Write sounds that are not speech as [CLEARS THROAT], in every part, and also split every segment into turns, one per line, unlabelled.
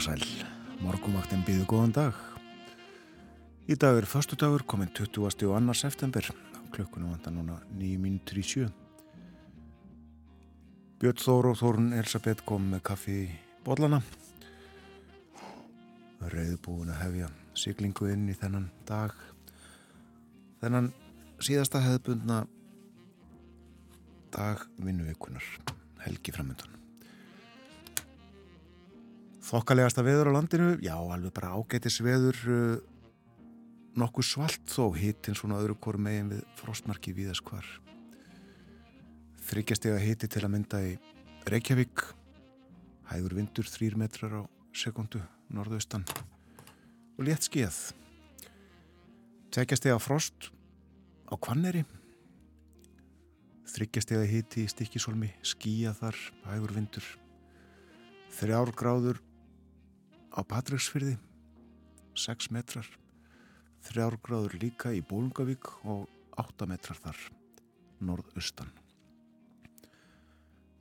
Og sæl, morgumvaktin býðu góðan dag. Í dag er förstu dagur, komin 20. og 2. september, klukkunum vantar núna 9.37. Björn Þór og Þórun Elisabeth kom með kaffi í bollana. Rauðbúin að hefja siglingu inn í þennan dag. Þennan síðasta hefðbundna dag vinnuvíkunar, helgi framöndan. Þokkalegasta veður á landinu, já alveg bara ágætis veður uh, nokkuð svalt þó hittinn svona öðru koru megin við frostmarki víðas hvar. Þryggjastega hitti til að mynda í Reykjavík, hægur vindur þrýr metrar á sekundu norðaustan. Og létt skíð. Tveggjastega frost á Kvanneri, þryggjastega hitti í Stikisólmi, skíja þar, hægur vindur, þrjár gráður á Patricksfyrði 6 metrar 3 gráður líka í Bólungavík og 8 metrar þar norðaustan.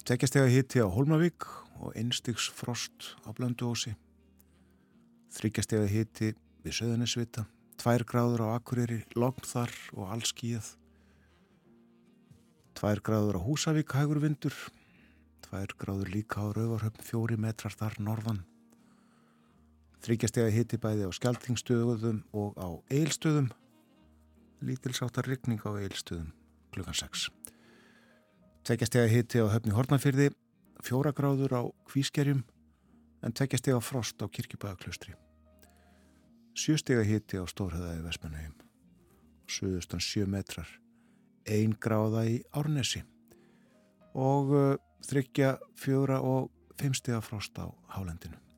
Tekjastega hitti á Holmavík og einstigs frost á Blönduósi. Þryggjastega hitti við Söðunisvita 2 gráður á Akureyri logn þar og allskíð 2 gráður á Húsavík hægur vindur. 2 gráður líka á Rauvarhöfn 4 metrar þar norðan Þryggjastega hitti bæði á skjaldtingstöðum og á eilstöðum. Lítilsáttar ryggning á eilstöðum klukkan 6. Tveggjastega hitti á höfni Hortnafyrði, fjóra gráður á kvískerjum en tveggjastega frost á kirkjubæðaklustri. Sjöstega hitti á Stórhæðaði Vestmannheim, suðustan sjö metrar, ein gráða í Árnesi og uh, þryggja fjóra og fimmstega frost á Hálendinu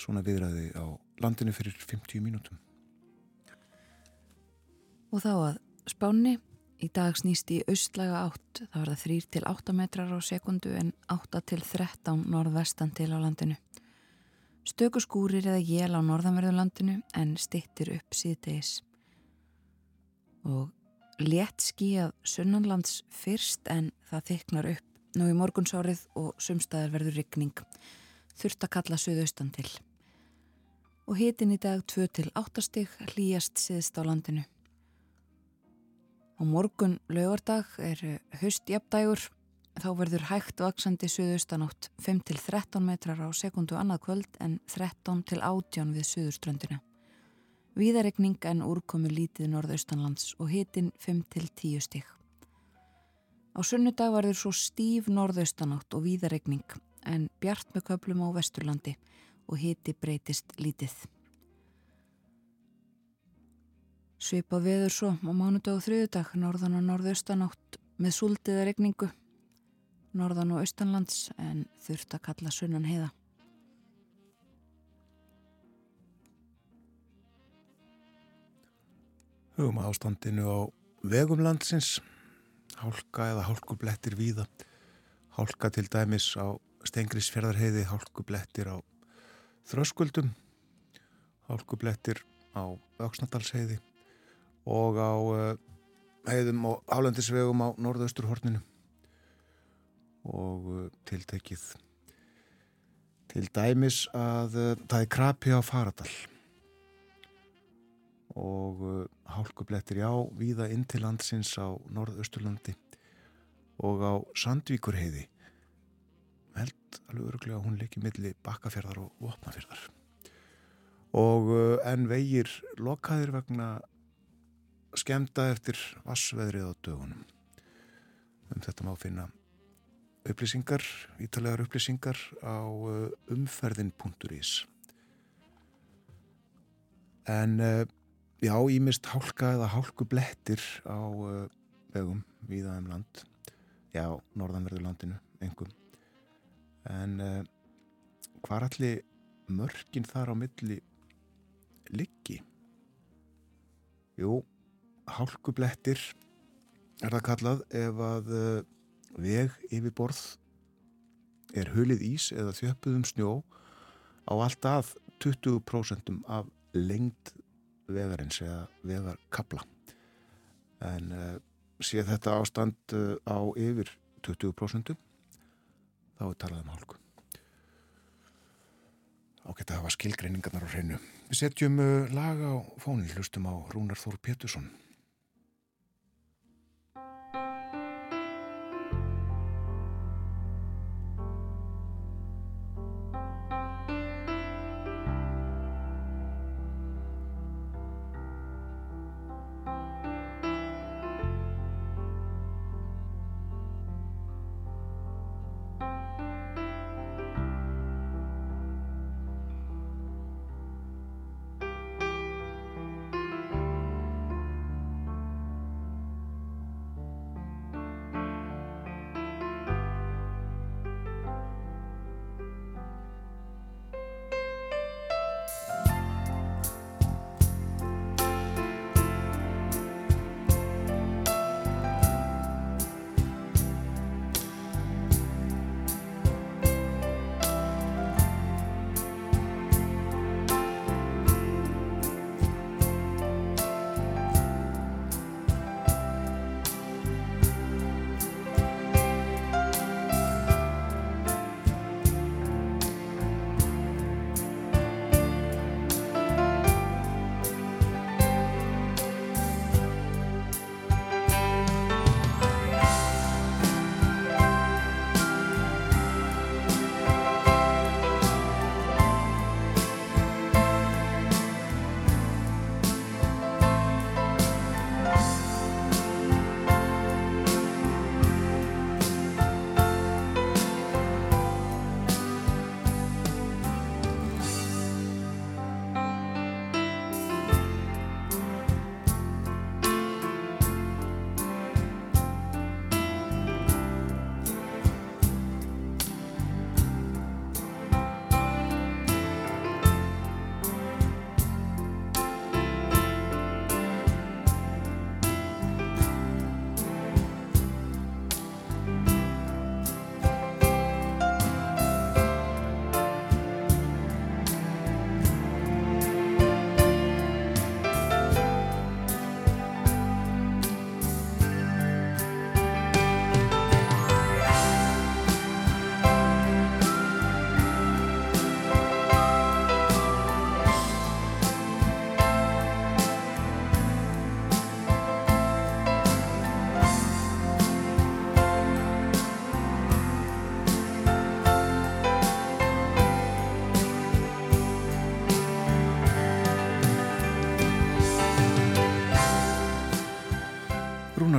svona viðræði á landinu fyrir 50 mínútum.
Og þá að spánni í dag snýst í austlaga átt, það var það 3 til 8 metrar á sekundu en 8 til 13 norðvestan til á landinu. Stöku skúrir eða jél á norðanverðu landinu en stittir upp síðdeis. Og létt skíjað sunnanlands fyrst en það þyknar upp nú í morgunsárið og sumstaðar verður ryggning þurft að kalla suðaustan til. Og hitin í dag 2-8 stig hlýjast siðst á landinu. Á morgun lögardag er höstjapdægur, þá verður hægt vaksandi suðaustanátt 5-13 metrar á sekundu annað kvöld en 13-18 við suðurströndina. Víðaregning en úrkomi lítið norðaustanlands og hitin 5-10 stig. Á sunnudag verður svo stíf norðaustanátt og víðaregning en bjart með köplum á vesturlandi og hiti breytist lítið. Svipa veður svo á mánudag og þriðudag, norðan og norðaustanátt með súldiða regningu, norðan og austanlands en þurft að kalla sunnan heiða.
Hugum ástandinu á vegum landsins, hálka eða hálkublettir víða, hálka til dæmis á Stengrisfjörðarheiði hálkublettir á Þröskuldum, hálkublettir á Öksnadalsheiði og á uh, heiðum og álendisvegum á norðausturhorninu og uh, tiltekið til dæmis að uh, það er krapi á Faradal og hálkublettir já, víða inn til landsins á norðausturlandi og á Sandvíkurheiði held alveg öruglega að hún leiki milli bakkafjörðar og vopnafjörðar og uh, en vegir lokaðir vegna skemda eftir vassveðrið á dögunum. Um þetta má finna upplýsingar, ítalegar upplýsingar á uh, umferðin.is en uh, já, ímist hálka eða hálkublettir á vegum viðaðum land. Já, norðanverðu landinu, engum en uh, hvað er allir mörgin þar á milli liggi? Jú, hálkublettir er það kallað ef að uh, veg yfir borð er hulið ís eða þjöppuðum snjó á alltaf 20% af lengd vegarins eða vegarkabla en uh, sé þetta ástand á yfir 20% þá er talað um hálku. Ágætt að hafa skilgreiningarnar á hreinu. Við setjum uh, lag á fónin, hlustum á Rúnar Þór Pétursson.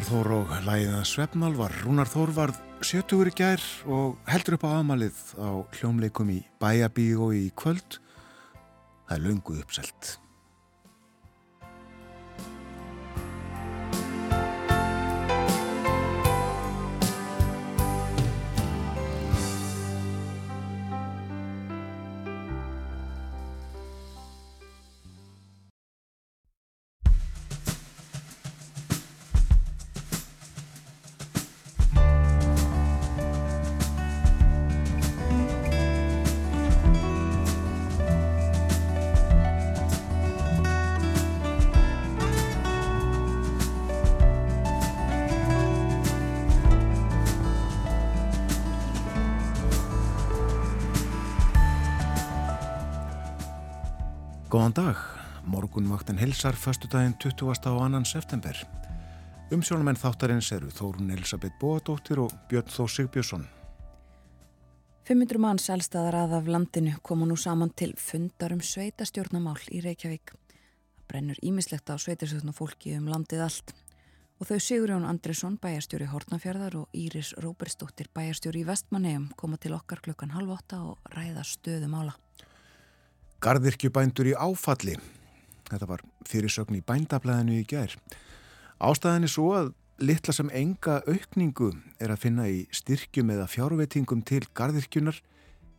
Þór og læða Svefnalvar. Rúnar Þór var 70 í gær og heldur upp á aðmalið á hljómleikum í Bæabíu og í kvöld. Það er lungu uppselt. Góðan dag, morgunvaktin hilsar förstu daginn 20. á annan september. Umsjónumenn þáttarins eru Þórun Elisabeth Bóadóttir og Björn Þó Sigbjörnsson.
500 manns elstaðar að af landinu koma nú saman til fundar um sveitastjórnamál í Reykjavík. Það brennur ímislegt á sveitarstjórnafólki um landið allt. Og þau Sigurjón Andresson, bæjarstjóri Hortnafjörðar og Íris Róbersdóttir, bæjarstjóri í Vestmanneum, koma til okkar klukkan halv åtta og ræða stöðum ála.
Garðirkjubændur í áfalli. Þetta var fyrirsögn í bændablaðinu í gær. Ástæðan er svo að litla sem enga aukningu er að finna í styrkjum eða fjárveitingum til garðirkjunar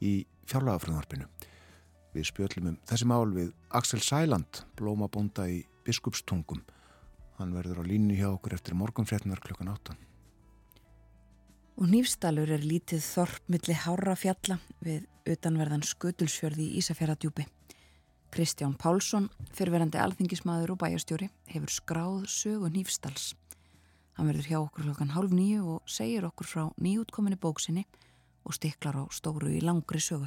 í fjárlagafröðarpinu. Við spjöllum um þessi mál við Axel Sæland, blómabonda í Biskupstungum. Hann verður á línu hjá okkur eftir morgunfrétnar klukkan 8.
Og Nýfstalur er lítið þorp milli hára fjalla við utanverðan Skutulsfjörði í Ísafjörðadjúpi. Kristján Pálsson, fyrverandi alþingismadur og bæjarstjóri, hefur skráð sögu Nýfstals. Hann verður hjá okkur klokkan hálf nýju og segir okkur frá nýjútkominni bóksinni og stiklar á stóru í langri sögu.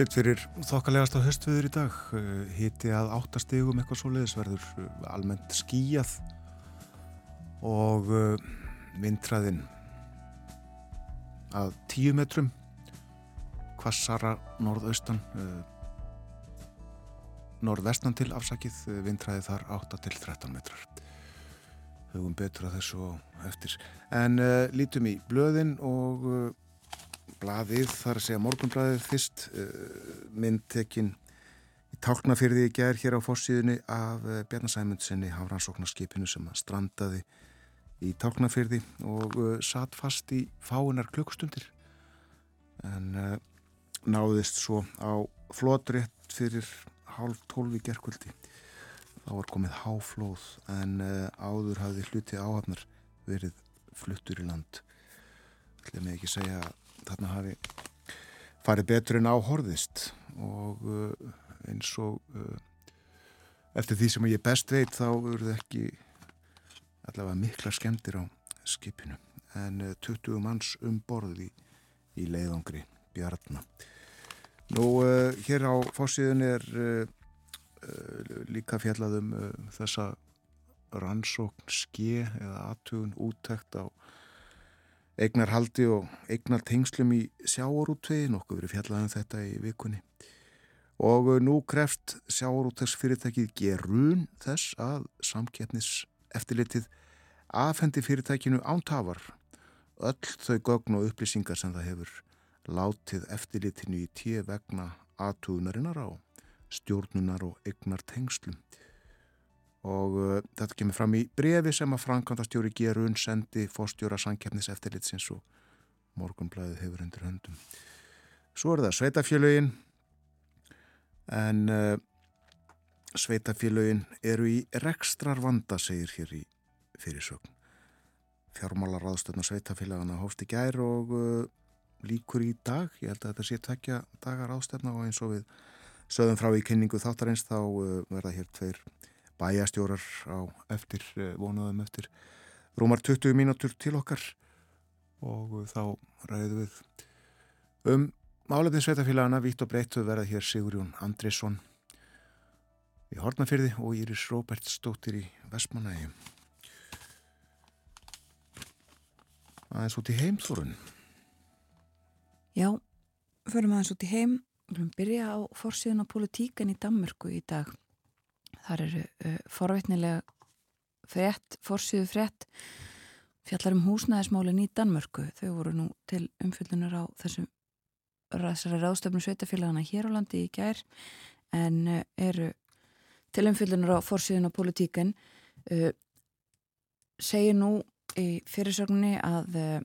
Útlitt fyrir þokkalegast á höstviður í dag hiti að áttastegum eitthvað svo leiðis verður almennt skíjað og vindræðin að tíu metrum kvassara norðaustan norðvestan til afsakið vindræði þar 8 til 13 metrar. Hugum betur að þessu eftir. En lítum í blöðin og blaðið, þar að segja morgunblaðið fyrst, uh, myndtekinn í tálknafyrði í gerð hér á fórsíðunni af uh, Bjarnasæmundsenni hafrannsóknarskipinu sem strandaði í tálknafyrði og uh, satt fast í fáinar klukkstundir en uh, náðist svo á flotrétt fyrir hálf tólfi gerðkvöldi þá var komið háflóð en áður hafði hluti áhafnar verið fluttur í land. Ætlum ég ekki segja að þarna hafi farið betur en áhorðist og uh, eins og uh, eftir því sem ég best veit þá verður ekki allavega mikla skemmtir á skipinu. En uh, 20 manns um borði í, í leiðangri Bjarnar Nú hér á fórsíðun er líka fjallaðum þessa rannsókn ske eða aðtugun úttækt á eignarhaldi og eignartengslum í sjáorútvegi, nokkuð verið fjallaðum þetta í vikunni. Og nú kreft sjáorútvegsfyrirtækið gerun þess að samkettnis eftirlitið afhendi fyrirtækinu ántafar öll þau gögn og upplýsingar sem það hefur látið eftirlitinu í tíu vegna aðtugunarinnar á stjórnunar og eignartengslum og uh, þetta kemur fram í brefi sem að Frankandastjóri Gerun sendi fórstjóra sankjafnis eftirlitsins og morgunblæðið hefur undir höndum. Svo er það sveitafélögin en uh, sveitafélögin eru í rekstrar vanda segir hér í fyrirsögn. Fjármálar aðstöðna sveitafélagana hófst í gær og uh, líkur í dag. Ég held að þetta sé tvekja dagar aðstöðna og eins og við sögum frá í kynningu þáttarins þá uh, verða hér tveir bæjastjórar á eftir, eh, vonuðum eftir rúmar 20 mínútur til okkar. Og þá ræðum við um málefni sveitafélagana vitt og breyttu verða hér Sigurjón Andrisson í Hortnafyrði og Íris Róberts stóttir í Vestmanægi aðeins út í heimþórun
Já, förum aðeins út í heim. Við byrja á fórsíðun á politíkan í Danmörku í dag þar eru uh, forveitnilega frett, forsýðu frett fjallar um húsnæðismálin í Danmörku. Þau voru nú til umfyllunar á þessum þessari ráðstöfnum sveitafélagana hér á landi í gær en uh, eru til umfyllunar á forsýðun á politíken uh, segir nú í fyrirsögninni að uh,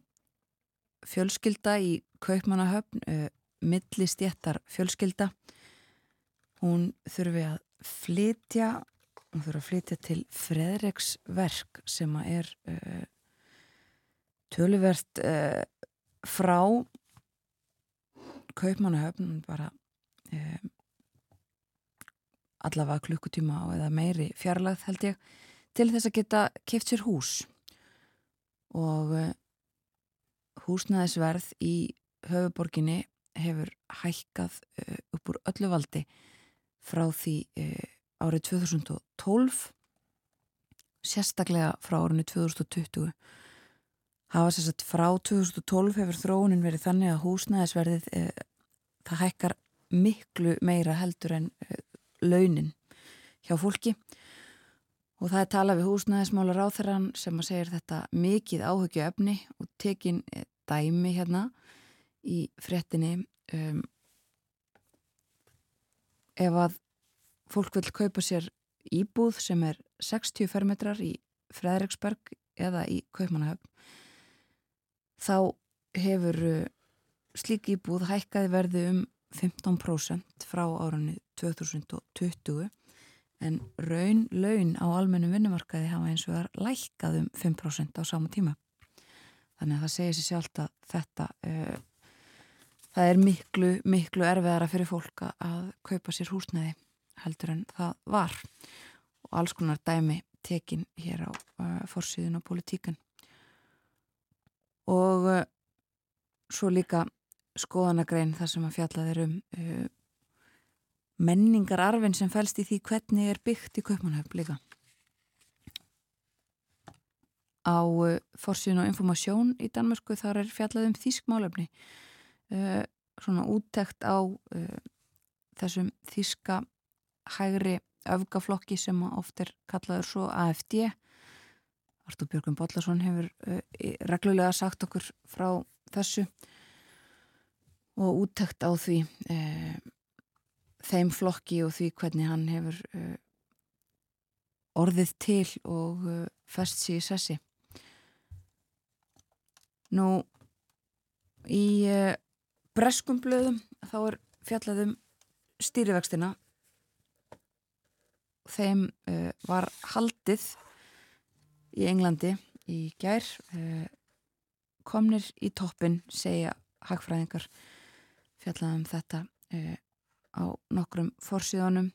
fjölskylda í Kaupmannahöfn uh, millistjéttar fjölskylda hún þurfi að flytja hún þurfa að flytja til Fredriksverk sem að er uh, töluvert uh, frá kaupmannahöfn bara uh, allavega klukkutíma eða meiri fjarlagð held ég til þess að geta keft sér hús. Og húsnæðisverð í höfuborginni hefur hækkað upp úr öllu valdi frá því uh, árið 2012 sérstaklega frá árinu 2020 hafa sérstaklega frá 2012 hefur þróunin verið þannig að húsnæðisverðið uh, það hækkar miklu meira heldur en uh, launin hjá fólki. Og það er talað við húsnæðismálar á þeirran sem að segja þetta mikið áhugju öfni og tekin dæmi hérna í frettinni um, ef að fólk vil kaupa sér íbúð sem er 60 fermetrar í Fredriksberg eða í Kaupmannahöfn þá hefur slík íbúð hækkaði verði um 15% frá árunni 2020 en raun laun á almennum vinnumarkaði hafa eins og er lækkað um 5% á sama tíma. Þannig að það segir sér sjálft að þetta uh, það er miklu, miklu erfiðara fyrir fólk að kaupa sér húsnæði heldur en það var. Og alls konar dæmi tekin hér á uh, fórsíðun og politíkan og uh, svo líka skoðanagrein þar sem að fjallað er um uh, menningararfin sem fælst í því hvernig er byggt í Kaupmannhöfn líka. Á forsýðun og informasjón í Danmörku þar er fjallað um þýskmálefni uh, svona úttekt á uh, þessum þýska hægri öfgaflokki sem oft er kallaður svo AFD Artur Björgum Bollarsson hefur uh, reglulega sagt okkur frá þessu og úttekt á því uh, þeim flokki og því hvernig hann hefur uh, orðið til og fest sér í sessi. Nú í breskum blöðum þá er fjallaðum stýrivextina. Þeim uh, var haldið í Englandi í gær uh, komnir í toppin segja hagfræðingar fjallaðum þetta uh, á nokkrum forsíðunum.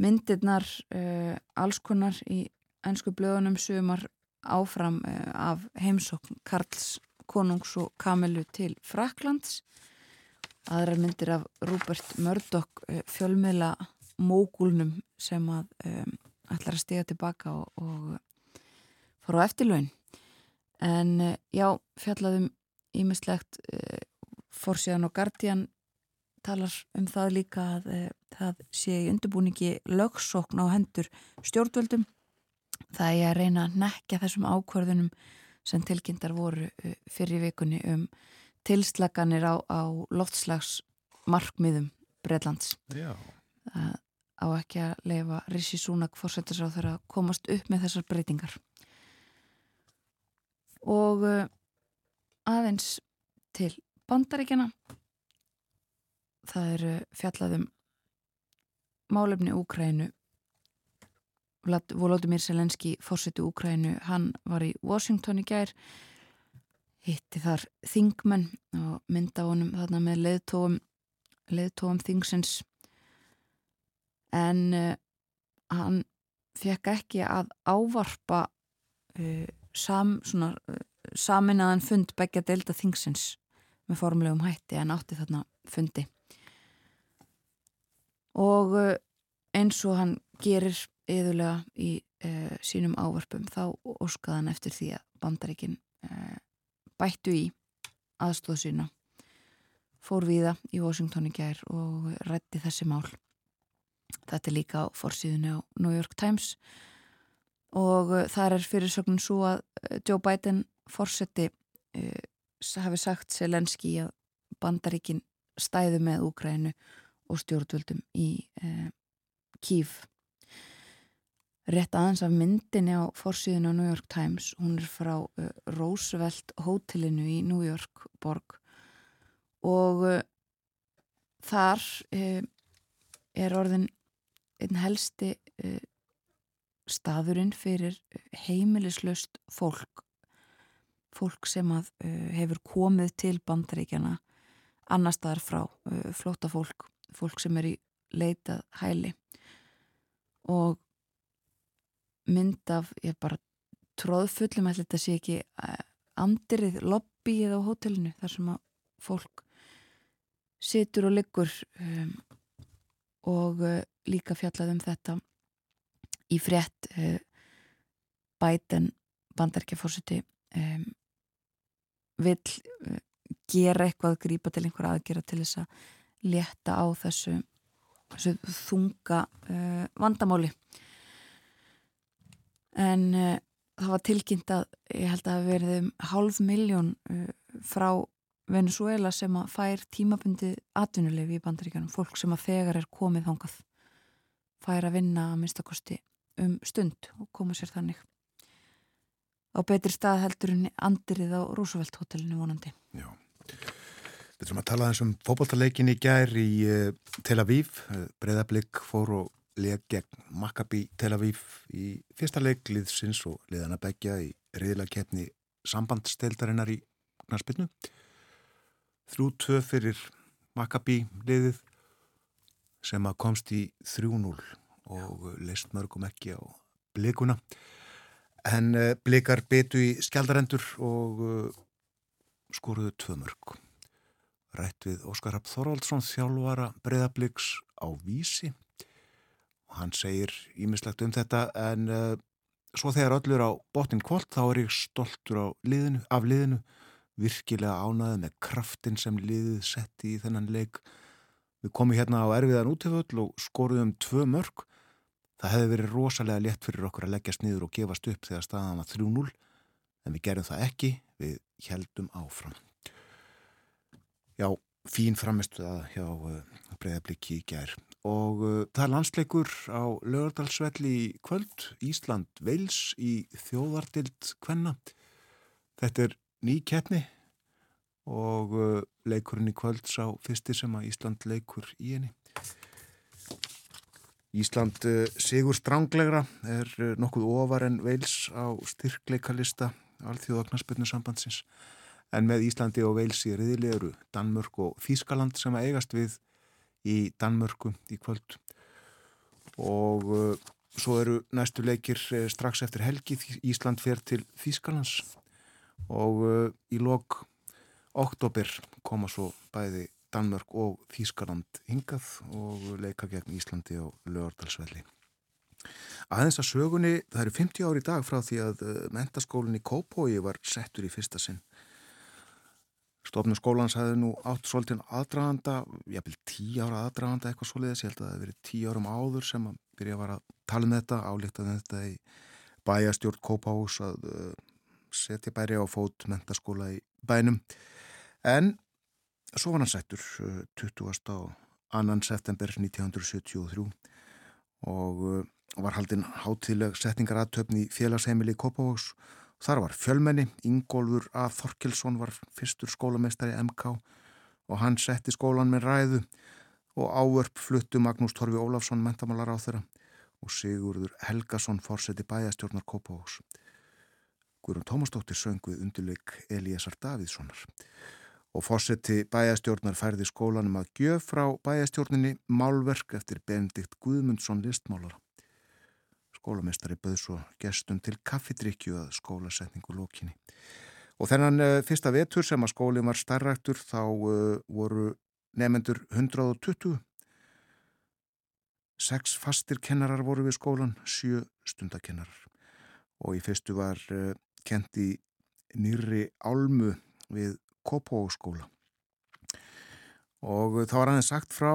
Myndirnar allskunnar í ennsku blöðunum sumar áfram af heimsókn Karls konungs og Kamilu til Fraklands aðrar myndir af Rupert Murdoch fjölmiðla mógulnum sem að um, ætlar að stiga tilbaka og, og fór á eftirlaun. En uh, já, fjallaðum ímislegt uh, Forsíðan og Guardian talar um það líka að uh, það sé í undirbúningi lögsókn á hendur stjórnvöldum. Það er að reyna að nekja þessum ákvörðunum sem tilkynntar voru fyrir vikunni um tilslaganir á, á loftslags markmiðum Breitlands á ekki að leifa Rishi Sunak fórsættisráð þeirra að komast upp með þessar breytingar. Og uh, aðeins til bandaríkjana það er uh, fjallaðum málefni Úkrænu Volodymyr Selenski fórsættu Úkrænu hann var í Washington í gær hitti þar þingmenn og mynda honum þarna með leðtóum leðtóum þingsins. En uh, hann fekk ekki að ávarpa uh, sam, svona, uh, saminnaðan fund begja delta þingsins með formulegum hætti en átti þarna fundi. Og eins og hann gerir yðurlega í sínum ávarpum þá óskaðan eftir því að bandarikin bættu í aðstóð sína. Fór viða í Washington í gær og rætti þessi mál. Þetta er líka á forsýðinu á New York Times. Og uh, þar er fyrirsögnum svo að uh, Joe Biden fórseti uh, hafi sagt Selenski að bandaríkin stæðu með Úgrænu og stjórnvöldum í uh, Kív. Rétt aðeins af myndinni á forsýðinu á New York Times, hún er frá uh, Roosevelt hótelinu í New York borg. Og uh, þar er orðin einn helsti uh, staðurinn fyrir heimilislaust fólk. Fólk sem að uh, hefur komið til bandaríkjana annar staðar frá uh, flóta fólk fólk sem er í leitað hæli. Og mynd af ég bara tróðfullum að þetta sé ekki andirið lobbyið á hótelinu þar sem að fólk situr og liggur um, og uh, líka fjallað um þetta í frétt uh, Biden bandarkjafórsiti um, vil uh, gera eitthvað að grýpa til einhver aðgera til þess að leta á þessu, þessu þunga vandamáli en uh, það var tilkynnt að ég held að það verði um hálf miljón uh, frá Venezuela sem að fær tímabundi atvinnulefi í bandaríkanum, fólk sem að þegar er komið þángað fær að vinna að minnstakosti um stund og koma sér þannig á betri stað heldur henni andirið á Roosevelt hotellinu vonandi.
Já, við þurfum að tala eins um fókbaltarleikin í gær í uh, Tel Aviv, Breðablík fór og leik gegn Maccabi Tel Aviv í fyrsta leikliðsins og liðan að begja í reyðilega keppni sambandsteldarinnar í knarspilnu 3-2 fyrir Maccabi liðið sem að komst í 3-0 og leist mörgum ekki á blikuna. En uh, blikar betu í skjaldarendur og uh, skoruðu tvö mörg rætt við Óskar Rapp Þorvaldsson þjálfara breyðabliks á vísi hann segir ímislegt um þetta en uh, svo þegar öllur á botnin kvöld þá er ég stoltur liðinu, af liðinu virkilega ánaði með kraftin sem liðið setti í þennan leik. Við komum hérna á erfiðan útiföll og skoruðum tvö mörg það hefði verið rosalega létt fyrir okkur að leggjast niður og gefast upp þegar staðan var 3-0 en við gerum það ekki við heldum áfram. Já, fín framistu það hjá uh, eh, breyðabliki í gær og uh, það er landsleikur á lögardalsvelli í kvöld. Ísland Veils í þjóðardild Kvenna. Þetta er ný keppni og uh, leikurinn í kvöld sá fyrsti sem að Ísland leikur í henni. Ísland sigur stránglegra er nokkuð ofar en Veils á styrkleikalista alþjóðagnarspilnu sambandsins en með Íslandi og Veils í riðli eru Danmörk og Þískaland sem að eigast við í Danmörku í kvöld. Og uh, svo eru næstu leikir uh, strax eftir helgi. Ísland fer til Þískalands og uh, í lok oktober koma svo bæði Danmörk og Þískaland hingað og leika gegn Íslandi og Lögardalsvelli Aðeins að sögunni, það eru 50 ári í dag frá því að uh, mentaskólinn í Kópói var settur í fyrsta sinn Stofnum skólans hefði nú átt svolítið aðdraganda, ég vil tí ára aðdraganda eitthvað svolítið, ég held að það hefði verið tí árum áður sem að byrja að vara að tala um þetta, álíkt að þetta í bæjastjórn Kópahús að uh, setja bæri á fót mentaskóla í bænum. En svo var hann sættur uh, 20. og 2. september 1973 og uh, var haldinn hátileg setningar aðtöfni félagsheimili Kópahús og Þar var fjölmenni, Ingólfur A. Þorkelsson var fyrstur skólameistari MK og hann setti skólan með ræðu og ávörp fluttu Magnús Torfi Ólafsson mentamálar á þeirra og Sigurður Helgason fórseti bæjastjórnar Kópavóks. Guðrún Tómasdóttir söng við undirleik Eliasar Davíðssonar og fórseti bæjastjórnar færði skólanum að gjöf frá bæjastjórninni Málverk eftir Benedikt Guðmundsson listmálara. Skólamestari bauð svo gestum til kaffidrykju að skólasetningu lókinni. Og þennan uh, fyrsta vetur sem að skólinn var starraktur þá uh, voru nefendur 120. Seks fastir kennarar voru við skólan, sjö stundakennarar. Og í fyrstu var uh, kent í nýri álmu við Kópóskóla. Og þá var aðeins sagt frá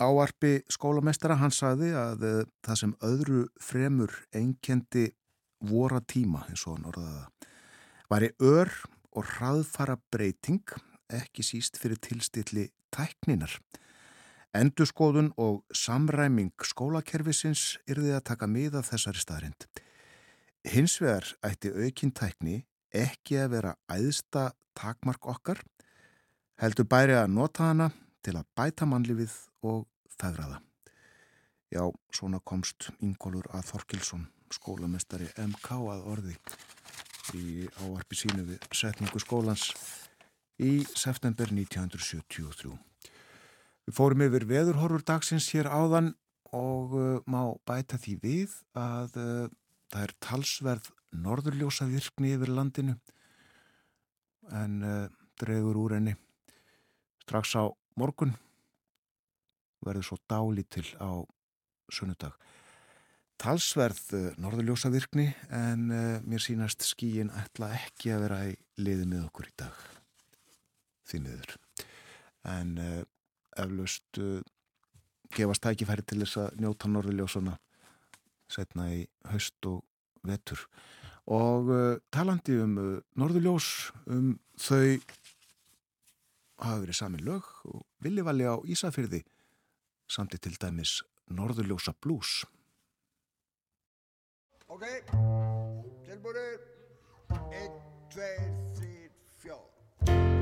áarpi skólamestara hann saði að uh, það sem öðru fremur einkendi vora tíma eins og hann orðaða væri ör og hraðfara breyting ekki síst fyrir tilstilli tækninar. Endurskoðun og samræming skólakerfisins yrði að taka miða þessari staðrind. Hins vegar ætti aukinn tækni ekki að vera æðsta takmark okkar, heldur bæri að nota hana til að bæta mannlifið og feðraða. Já, svona komst Ingólur að Þorkilsson, skólamestari MK að orði í áarpi sínu við setningu skólans í september 1973. Við fórum yfir veðurhorfur dagsins hér áðan og uh, má bæta því við að uh, það er talsverð norðurljósa virkni yfir landinu en uh, dregur úr enni strax á morgun verður svo dálítil á sunnudag. Talsverð uh, norðurljósa virkni en uh, mér sínast skíin ætla ekki að vera í liði með okkur í dag. Því miður. En uh, eflaust gefast tækifæri til þess að njóta norðurljósuna setna í haust og vetur. Og talandi um norðurljós, um þau hafa verið samin lög og viljivali á Ísafyrði samt í til dæmis Norðurljósa Blues. Ok, tilbúinir, 1, 2, 3, 4.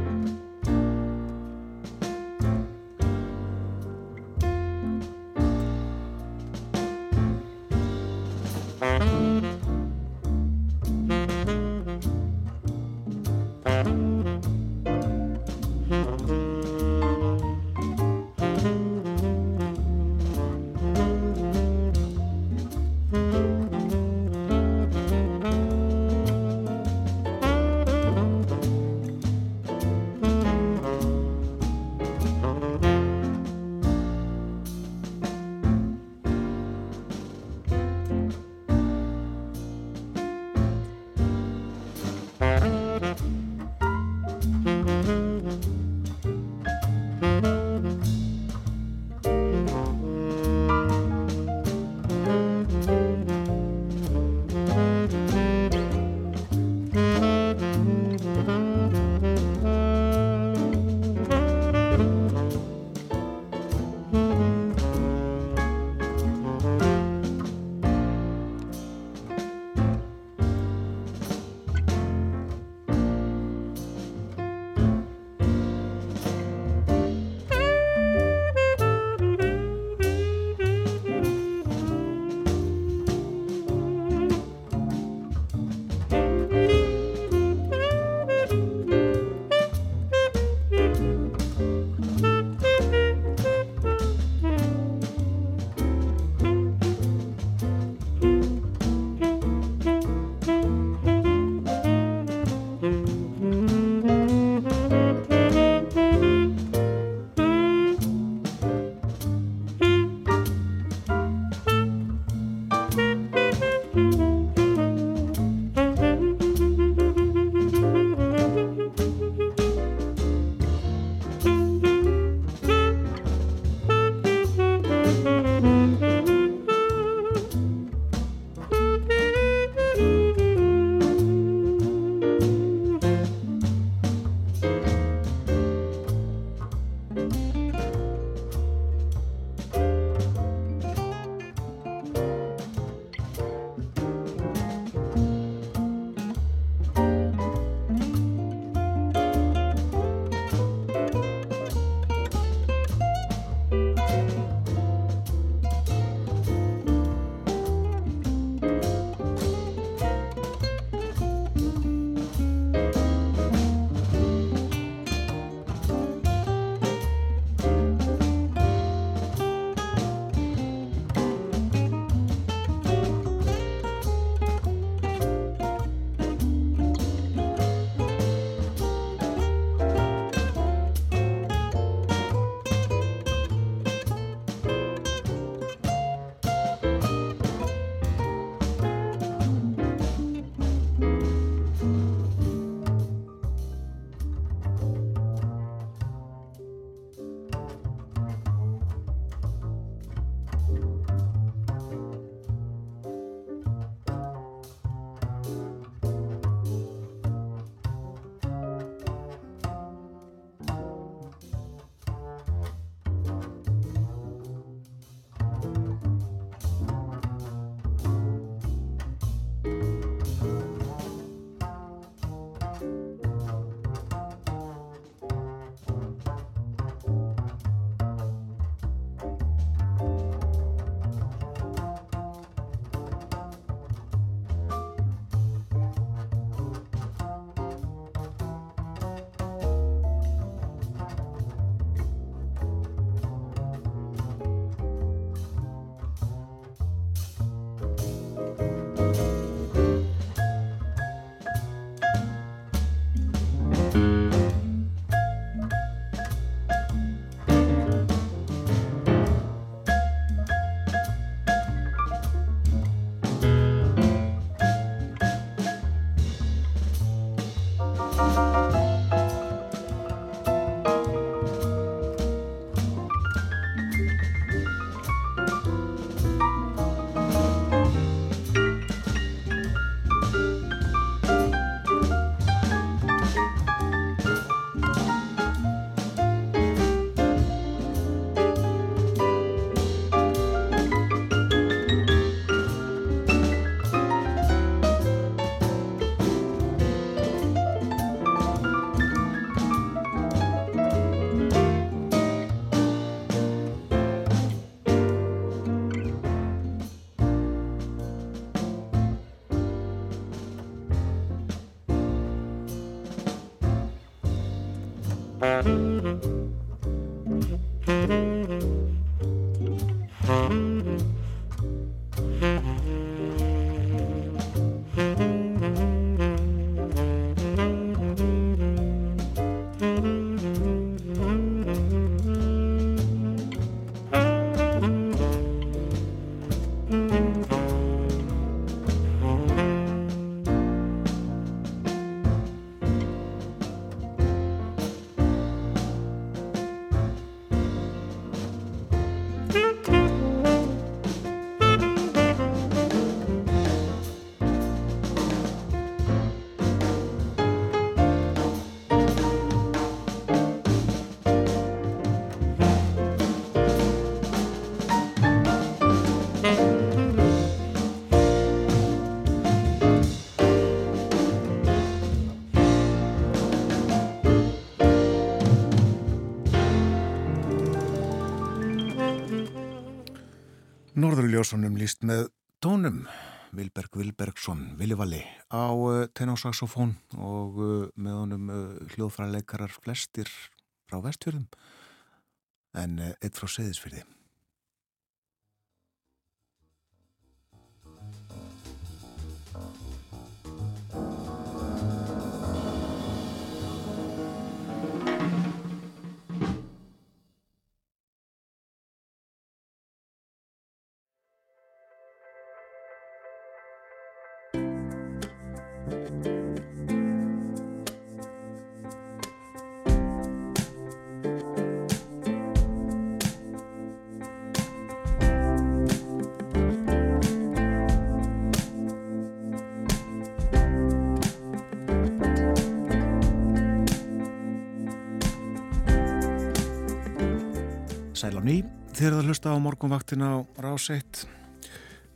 Ljósunum líst með tónum. Vilberg Vilbergsson, Vilivalli á uh, tenósaxofón og uh, með honum uh, hljóðfræleikarar flestir frá vestfjörðum. En eitt frá seðisfjörði ný, þér að hlusta á morgunvaktina á Ráseitt.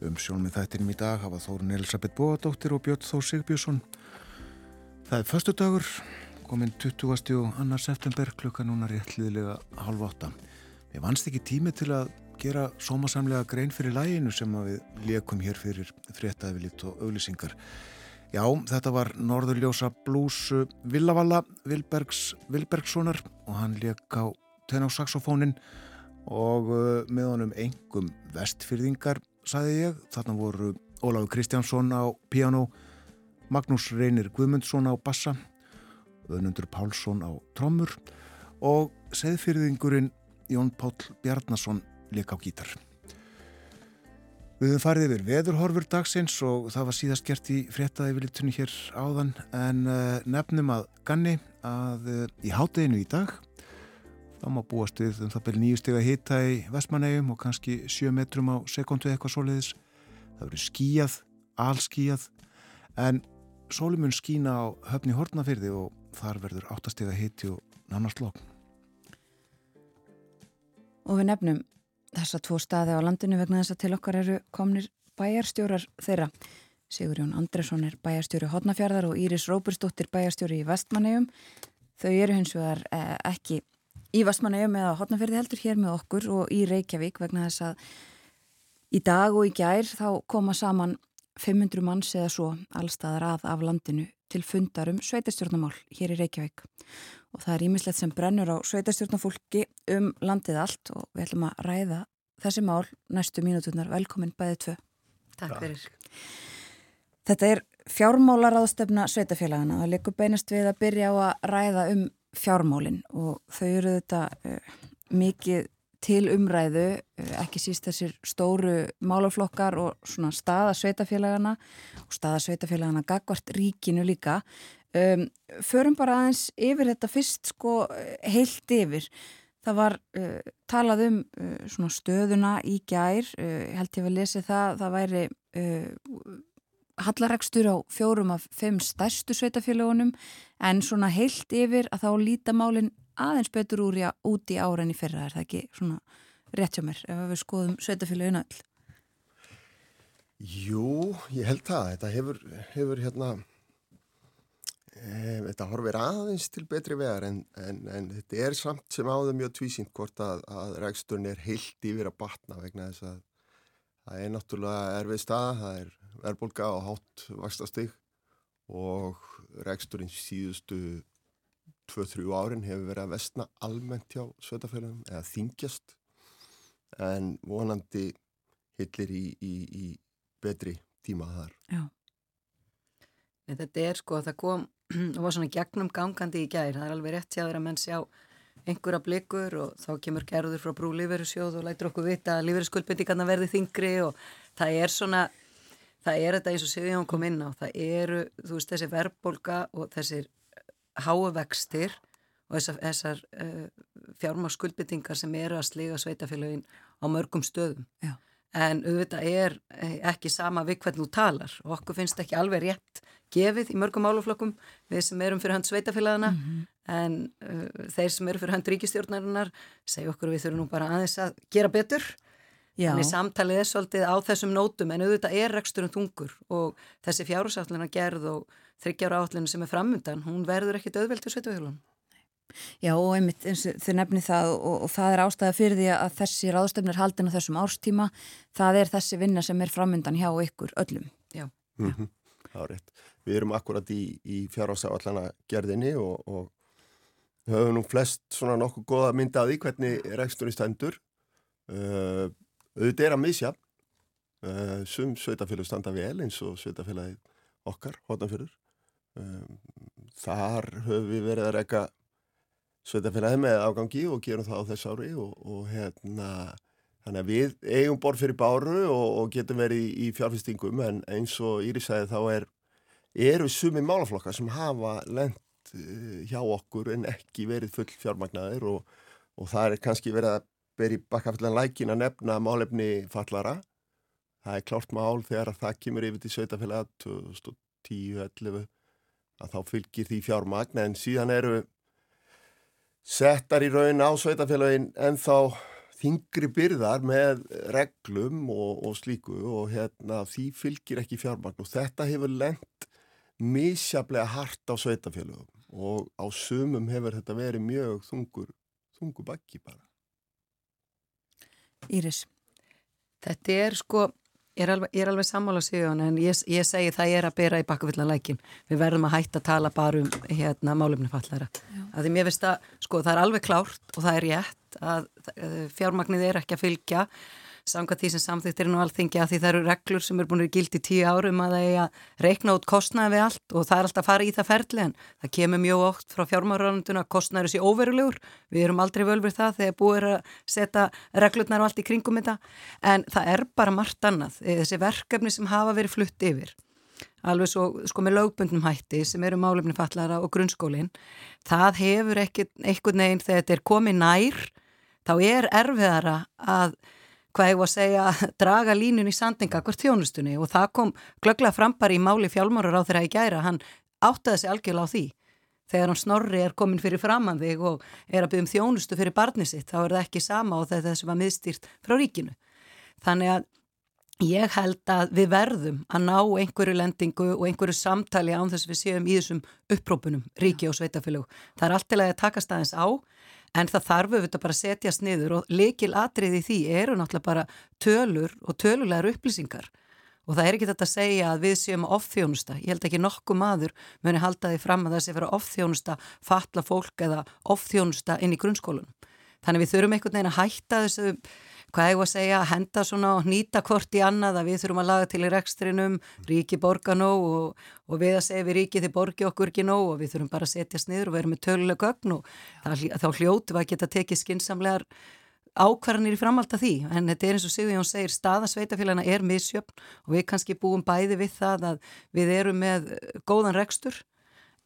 Um í þættinum í dag hafa Þórun Elisabeth Bóadóttir og Björn Þór Sigbjörnsson. Það er förstu dagur, kominn 20. og annar september klukka núna réttliðilega halv átta. Við vannst ekki tími til að gera sómasamlega grein fyrir læginu sem við leikum hér fyrir fréttaðiðlitt og auglýsingar. Já, þetta var Norðurljósa Blues Villavalla Vilbergs Vilbergssonar og hann leik á tenósaxofónin og uh, með honum engum vestfyrðingar, saði ég. Þarna voru Ólafur Kristjánsson á piano, Magnús Reynir Guðmundsson á bassa, Önundur Pálsson á trommur og seðfyrðingurinn Jón Pál Bjarnason leik á gítar. Við höfum farið yfir veðurhorfur dagsins og það var síðast gert í fréttaði viljuttunni hér áðan en uh, nefnum að ganni að uh, í hátteginu í dag þá má búast við um það byrja nýju steg að hita í vestmannegjum og kannski 7 metrum á sekundu eitthvað svoleiðis. Það verður skíjað, allskíjað, en sólumun skína á höfni hortnafyrði og þar verður 8 steg að hiti og nánast lókn.
Og við nefnum þessa tvo staði á landinu vegna þess að til okkar eru komnir bæjarstjórar þeirra. Sigur Jón Andresson er bæjarstjóri Hodnafjörðar og Íris Róbursdóttir bæjarstjóri í Vestmannegjum. Þau eru hins vegar eh, ekki í Vastmannaugum eða Hotnafjörði heldur hér með okkur og í Reykjavík vegna þess að í dag og í gær þá koma saman 500 manns eða svo allstaðar að af landinu til fundarum sveitastjórnamál hér í Reykjavík og það er ímislegt sem brennur á sveitastjórnafólki um landið allt og við ætlum að ræða þessi mál næstu mínuturnar. Velkomin bæðið tvö.
Takk fyrir.
Þetta er fjármálaráðstefna sveitafélagana. Það likur beinast við að byrja á að ræða um fjármálinn og þau eru þetta uh, mikið til umræðu, uh, ekki síst þessir stóru málaflokkar og svona staða sveitafélagana og staða sveitafélagana gagvart ríkinu líka. Um, förum bara aðeins yfir þetta fyrst sko heilt yfir. Það var uh, talað um uh, svona stöðuna í gær, uh, held ég að lesi það, það væri hallaregstur á fjórum af fimm stærstu sveitafélagunum en svona heilt yfir að þá líta málinn aðeins betur úr í, út í ára en í fyrra. Er það ekki svona rétt hjá mér ef við skoðum sveitafélaginu öll?
Jú, ég held það. Þetta hefur, hefur hérna e, þetta horfir aðeins til betri vegar en, en, en þetta er samt sem áður mjög tvísýnt hvort að, að regsturinn er heilt yfir að batna vegna þess að það er náttúrulega erfið stað, það er verðbólka og hátt vakstastig og reksturinn síðustu 2-3 árin hefur verið að vestna almennt hjá sveitafélagum eða þingjast en vonandi hillir í, í, í betri tíma þar.
Já. Þetta er sko að það kom, [CLEARS THROAT] það var svona gegnum gangandi í gær, það er alveg rétt sér að menn sjá einhverja blikur og þá kemur gerður frá brú lífeyrisjóð og lætur okkur vita að lífeyrisskuldbyttingarna verði þingri og það er svona, það er þetta eins og Sigurjón kom inn á, það eru, þú veist, þessi verðbolga og þessir háavextir og þessar, þessar uh, eh, fjármárskuldbyttingar sem eru að sliga sveitafélagin á mörgum stöðum.
Já
en auðvitað er eh, ekki sama við hvernig þú talar og okkur finnst ekki alveg rétt gefið í mörgum áluflokkum við sem erum fyrir hand sveitafélagana mm -hmm. En uh, þeir sem eru fyrir hand ríkistjórnarinnar segja okkur við þurfum nú bara aðeins að gera betur Já. Þannig samtalið er svolítið á þessum nótum en auðvitað er reksturum þungur og þessi fjárhásállina gerð og þryggjára állinu sem er framundan, hún verður ekki döðveld til sveitafélagum.
Já og einmitt þau nefni það og, og það er ástæða fyrir því að þessi ráðstöfnir haldin á þessum árstíma, það er þessi vinna sem er framöndan hjá ykkur öllum.
Já.
Mm -hmm. Það er rétt. Við erum akkurat í, í fjárhásáallana gerðinni og, og höfum nú flest svona nokkuð goða mynda að því hvernig reksturinn stendur. Uh, auðvitað er að misja. Uh, sum sveitafélag standa vel eins og sveitafélagi okkar, hótanfjörður. Uh, þar höfum við verið að reyka sveitafélagi með afgangi og gerum það á þess ári og, og hérna þannig að við eigum borð fyrir báru og, og getum verið í, í fjárfestingum en eins og Íri sagði þá er eru sumi málaflokkar sem hafa lent uh, hjá okkur en ekki verið full fjármagnaðir og, og það er kannski verið að verið bakkafallan lækin að nefna málefni fallara það er klárt mál þegar það kemur yfir til sveitafélag 2010-11 að þá fylgir því fjármagna en síðan eru settar í raun á sveitafélagin en þá þingri byrðar með reglum og, og slíku og hérna því fylgir ekki fjármagn og þetta hefur lengt mísjablega hart á sveitafélagum og á sumum hefur þetta verið mjög þungur, þungur bakki bara.
Íris.
Þetta er sko Ég er alveg, alveg sammála síðan en ég, ég segi það ég er að byrja í bakkafyllanleikin. Við verðum að hætta að tala bara um hérna, málumnifallara. Því mér finnst að sko, það er alveg klárt og það er rétt að fjármagnið er ekki að fylgja samkvæmt því sem samþýttir nú alþingi að því það eru reglur sem eru búin að gildi tíu árum að það er að reikna út kostnaði við allt og það er alltaf að fara í það ferli en það kemur mjög oft frá fjármáraröndun að kostnaður sé óverulegur, við erum aldrei völfur það þegar búið að setja reglurnar og allt í kringum þetta en það er bara margt annað, þessi verkefni sem hafa verið flutt yfir. Alveg svo sko með lögbundnum hætti sem eru málefni fallara og grunnskólinn það hefur ekkert veginn þegar þetta er komið nær þá er erfiðara að hvað ég var að segja, [LAUGHS] draga línun í sandinga hvert þjónustunni og það kom glögglega frampar í máli fjálmárar á þeirra í gæra, hann áttaði sig algjörlega á því. Þegar hann snorri er komin fyrir framann þig og er að byggja um þjónustu fyrir barni sitt, þá er það ekki sama og þetta sem var miðstýrt frá ríkinu. Þannig að ég held að við verðum að ná einhverju lendingu og einhverju samtali án þess að við séum í þessum upprópunum, ríki og sveitafélug. Það er alltilega að taka staðins á En það þarf auðvitað bara að setjast niður og likil atriði því eru náttúrulega bara tölur og tölulegar upplýsingar og það er ekki þetta að segja að við séum ofþjónusta. Ég held ekki nokkuð maður muni halda því fram að það sé vera ofþjónusta, fatla fólk eða ofþjónusta inn í grunnskólunum. Þannig við þurfum einhvern veginn að hætta þessu hvað ég var að segja, að henda svona og nýta hvort í annað að við þurfum að laga til í rekstrinum, ríki borga nóg og, og við að segja við ríki þið borgi okkur ekki nóg og við þurfum bara að setjast niður og vera með töluleg gögn og það, þá hljótu að geta tekið skinsamlegar ákvarðanir í framhald af því en þetta er eins og Sigurjón segir staðasveitafélagina er misjöfn og við kannski búum bæði við það að við erum með góðan rekstur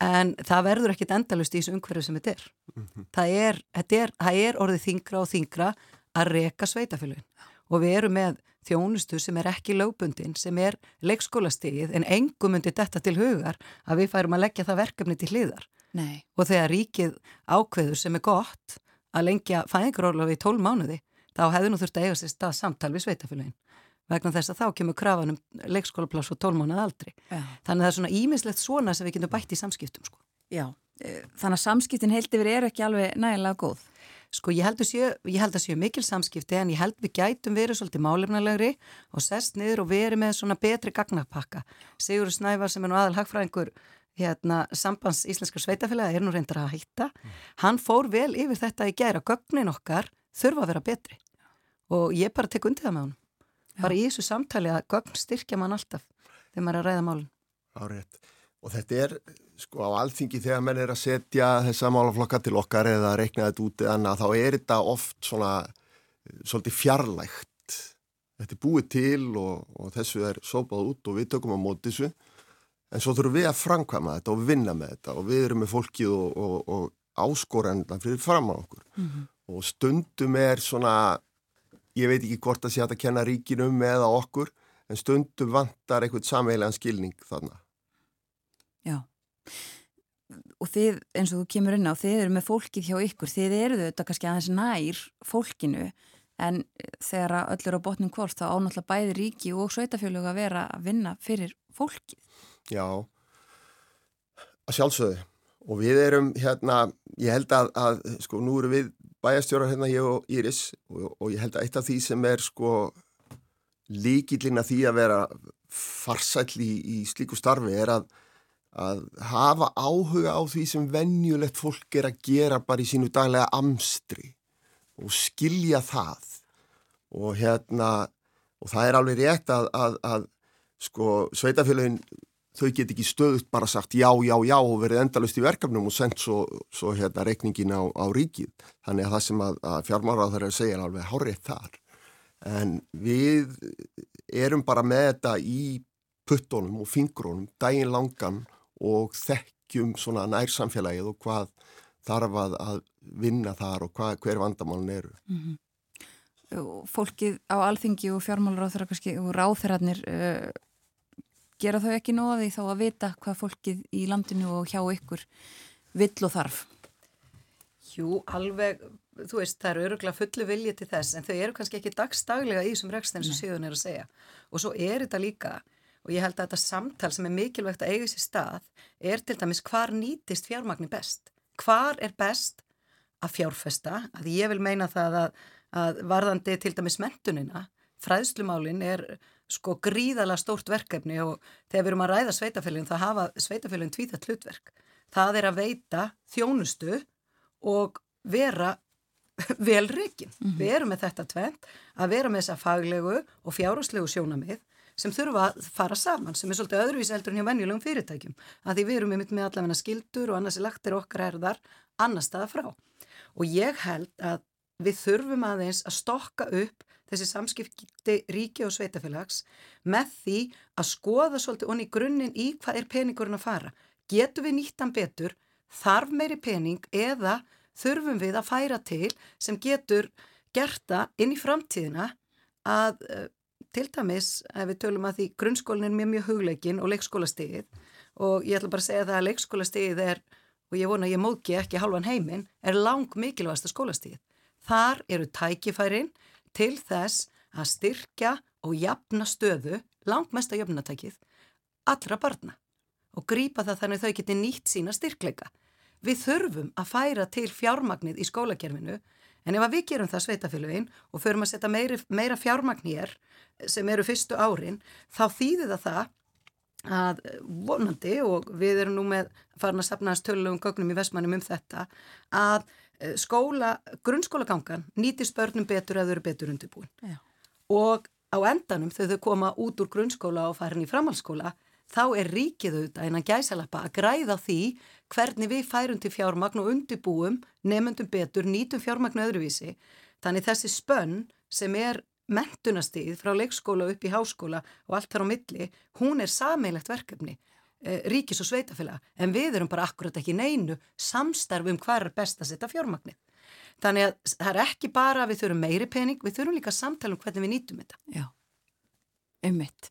en það verður ekkit endalust í þessu umhverju sem þetta er. Mm -hmm. það, er, þetta er er orðið þingra og þingra að reka sveitafélagin og við erum með þjónustu sem er ekki lögbundin, sem er leikskólastigið en engum undir þetta til hugar að við færum að leggja það verkefni til hliðar.
Nei.
Og þegar ríkið ákveður sem er gott að lengja fæðingarólafi í tól mánuði, þá hefðu nú þurft að eiga sér stað samtal við sveitafélagin vegna þess að þá kemur krafanum leikskólapláss og tólmánuð aldrei. Já. Þannig að það er svona ímislegt svona sem við getum bætt í samskiptum. Sko.
Já, eh, þannig að samskiptin heildi verið er ekki alveg nægilega góð.
Sko ég held séu, ég held að séu mikil samskipti en ég held við gætum verið svolítið málefnalegri og sest niður og verið með svona betri gagnapakka. Sigur Snævar sem er nú aðal hagfræðingur hérna, sambands íslenskar sveitafélagi er nú reyndar að hætta. Hann fór vel yfir þetta í gera gögnin okkar þurfa að vera betri. Og ég bara tek undir það með hann bara í þessu samtali að gögn styrkja mann alltaf þegar maður er að ræða málun
Árið, og þetta er sko á alþingi þegar menn er að setja þessa málaflokka til okkar eða reikna þetta út eða annað, þá er þetta oft svona svolítið fjarlægt. Þetta er búið til og, og þessu er sópað út og við tökum á móti þessu. En svo þurfum við að framkvæma þetta og vinna með þetta og við erum með fólkið og, og, og áskorenda fyrir fram á okkur. Mm -hmm. og stundum er svona ég veit ekki hvort að sé að kenna ríkinum eða okkur en stundum vantar eitthvað samveilegan skilning
Já og þið eins og þú kemur inn á þið eru með fólkið hjá ykkur. Þið eru þetta kannski aðeins nær fólkinu. En þegar öll eru á botnum kvort þá ánáttúrulega bæði ríki og sveitafjölug að vera að vinna fyrir fólkið.
Já, að sjálfsögðu. Og við erum hérna, ég held að, að sko nú eru við bæjastjórar hérna ég og Íris. Og, og ég held að eitt af því sem er sko líkillina því að vera farsæll í, í slíku starfi er að, að hafa áhuga á því sem vennjulegt fólk er að gera bara í sínu daglega amstri og skilja það og hérna og það er alveg rétt að, að, að sko sveitafélagin þau get ekki stöðut bara sagt já, já, já og verið endalust í verkefnum og sendt svo, svo hérna reikningin á, á ríkið. Þannig að það sem að, að fjármáraður þarf að segja er alveg hárið þar. En við erum bara með þetta í puttónum og fingrónum, daginn langan og þekkjum svona nærsamfélagið og hvað þarf að, að vinna þar og hvað, hver vandamálun eru. Mm -hmm.
Fólkið á alþingi og fjármálaráður og ráþerarnir uh, gera þau ekki nóða því þá að vita hvað fólkið í landinu og hjá ykkur vill og þarf?
Jú, alveg, þú veist, það eru öruglega fullu vilji til þess, en þau eru kannski ekki dagstaglega í þessum rekst eins og síðan er að segja. Og svo er þetta líka, og ég held að þetta samtal sem er mikilvægt að eiga sér stað, er til dæmis hvar nýtist fjármagnin best? Hvar er best að fjárfesta? Að ég vil meina það að, að varðandi til dæmis mentunina, fræðslumálin er sko gríðala stórt verkefni og þegar við erum að ræða sveitafélagin það hafa sveitafélagin tvíðat hlutverk það er að veita þjónustu og vera [LAUGHS] vel reikin. Mm -hmm. Við erum með þetta tvent að vera með þessa faglegu og fjárháslegu sjónamið sem þurfa að fara saman, sem er svolítið öðruvísi heldur en hjá venjulegum fyrirtækjum, að því við erum með, allavegna skildur og annars er lagtir okkar erðar annar staða frá. Og ég held að við þurfum aðeins að stokka upp þessi samskipti ríki og sveitafélags með því að skoða svolítið onni grunninn í hvað er peningurinn að fara. Getur við nýttan betur, þarf meiri pening eða þurfum við að færa til sem getur gerta inn í framtíðina að eh, til dæmis, ef við tölum að því grunnskólinn er mjög mjög hugleikin og leikskólastegið og ég ætla bara að segja það að leikskólastegið er, og ég vona að ég móki ekki halvan heiminn, er lang mikilvægasta skólastegið. Þar eru tækifærin til þess að styrkja og jafna stöðu, langt mesta jöfnatækið, allra barna og grýpa það þannig þau geti nýtt sína styrkleika. Við þurfum að færa til fjármagnið í skólakerfinu en ef við gerum það sveitafélugin og förum að setja meira, meira fjármagn hér sem eru fyrstu árin, þá þýðir það það að vonandi og við erum nú með farin að sapna hans tölulegum gögnum í Vestmannum um þetta að Eh, skóla, grunnskólagangan nýtist börnum betur eða eru betur undirbúin Já. og á endanum þegar þau koma út úr grunnskóla og farin í framhalskóla þá er ríkið auðvitað innan gæsalappa að græða því hvernig við færum til fjármagn og undirbúum nefnundum betur, nýtum fjármagnu öðruvísi þannig þessi spönn sem er mentunastíð frá leikskóla upp í háskóla og allt þar á milli, hún er sameilegt verkefni Eh, ríkis og sveitafélag en við erum bara akkurat ekki neinu samstarfum hvað er best að setja fjármagnir. Þannig að það er ekki bara að við þurfum meiri pening, við þurfum líka samtala um hvernig við nýtum þetta.
Já, ummitt.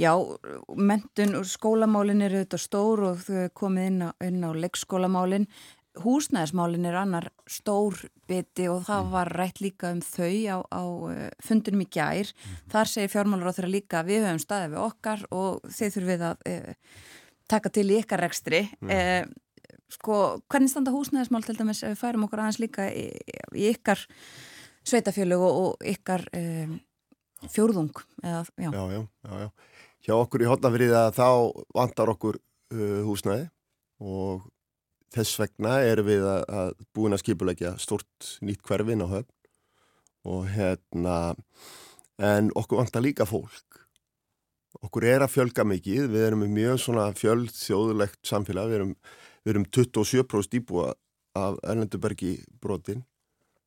Já, mentun og skólamálin eru auðvitað stór og þau komið inn á, inn á leikskólamálin. Húsnæðismálin er annar stór biti og það var rætt líka um þau á, á eh, fundunum í gær. Mm. Þar segir fjármálur á þeirra líka við höfum staðið við okkar og þeir þurfum við að e, taka til í ykkar rekstri mm. eh, sko, hvernig standa húsnæðismál til dæmis ef við færum okkur aðeins líka í, í ykkar sveitafjölu og, og ykkar eh, fjórðung eða,
já. Já, já, já, já. Hjá okkur í hotnafriða þá vantar okkur uh, húsnæði og þess vegna erum við að, að búin að skipulegja stort nýtt hverfin á höfn og hérna en okkur vantar líka fólk. Okkur er að fjölga mikið við erum mjög svona fjöld þjóðulegt samfélag, við erum, við erum 27% íbúa af Erlendubergi brotin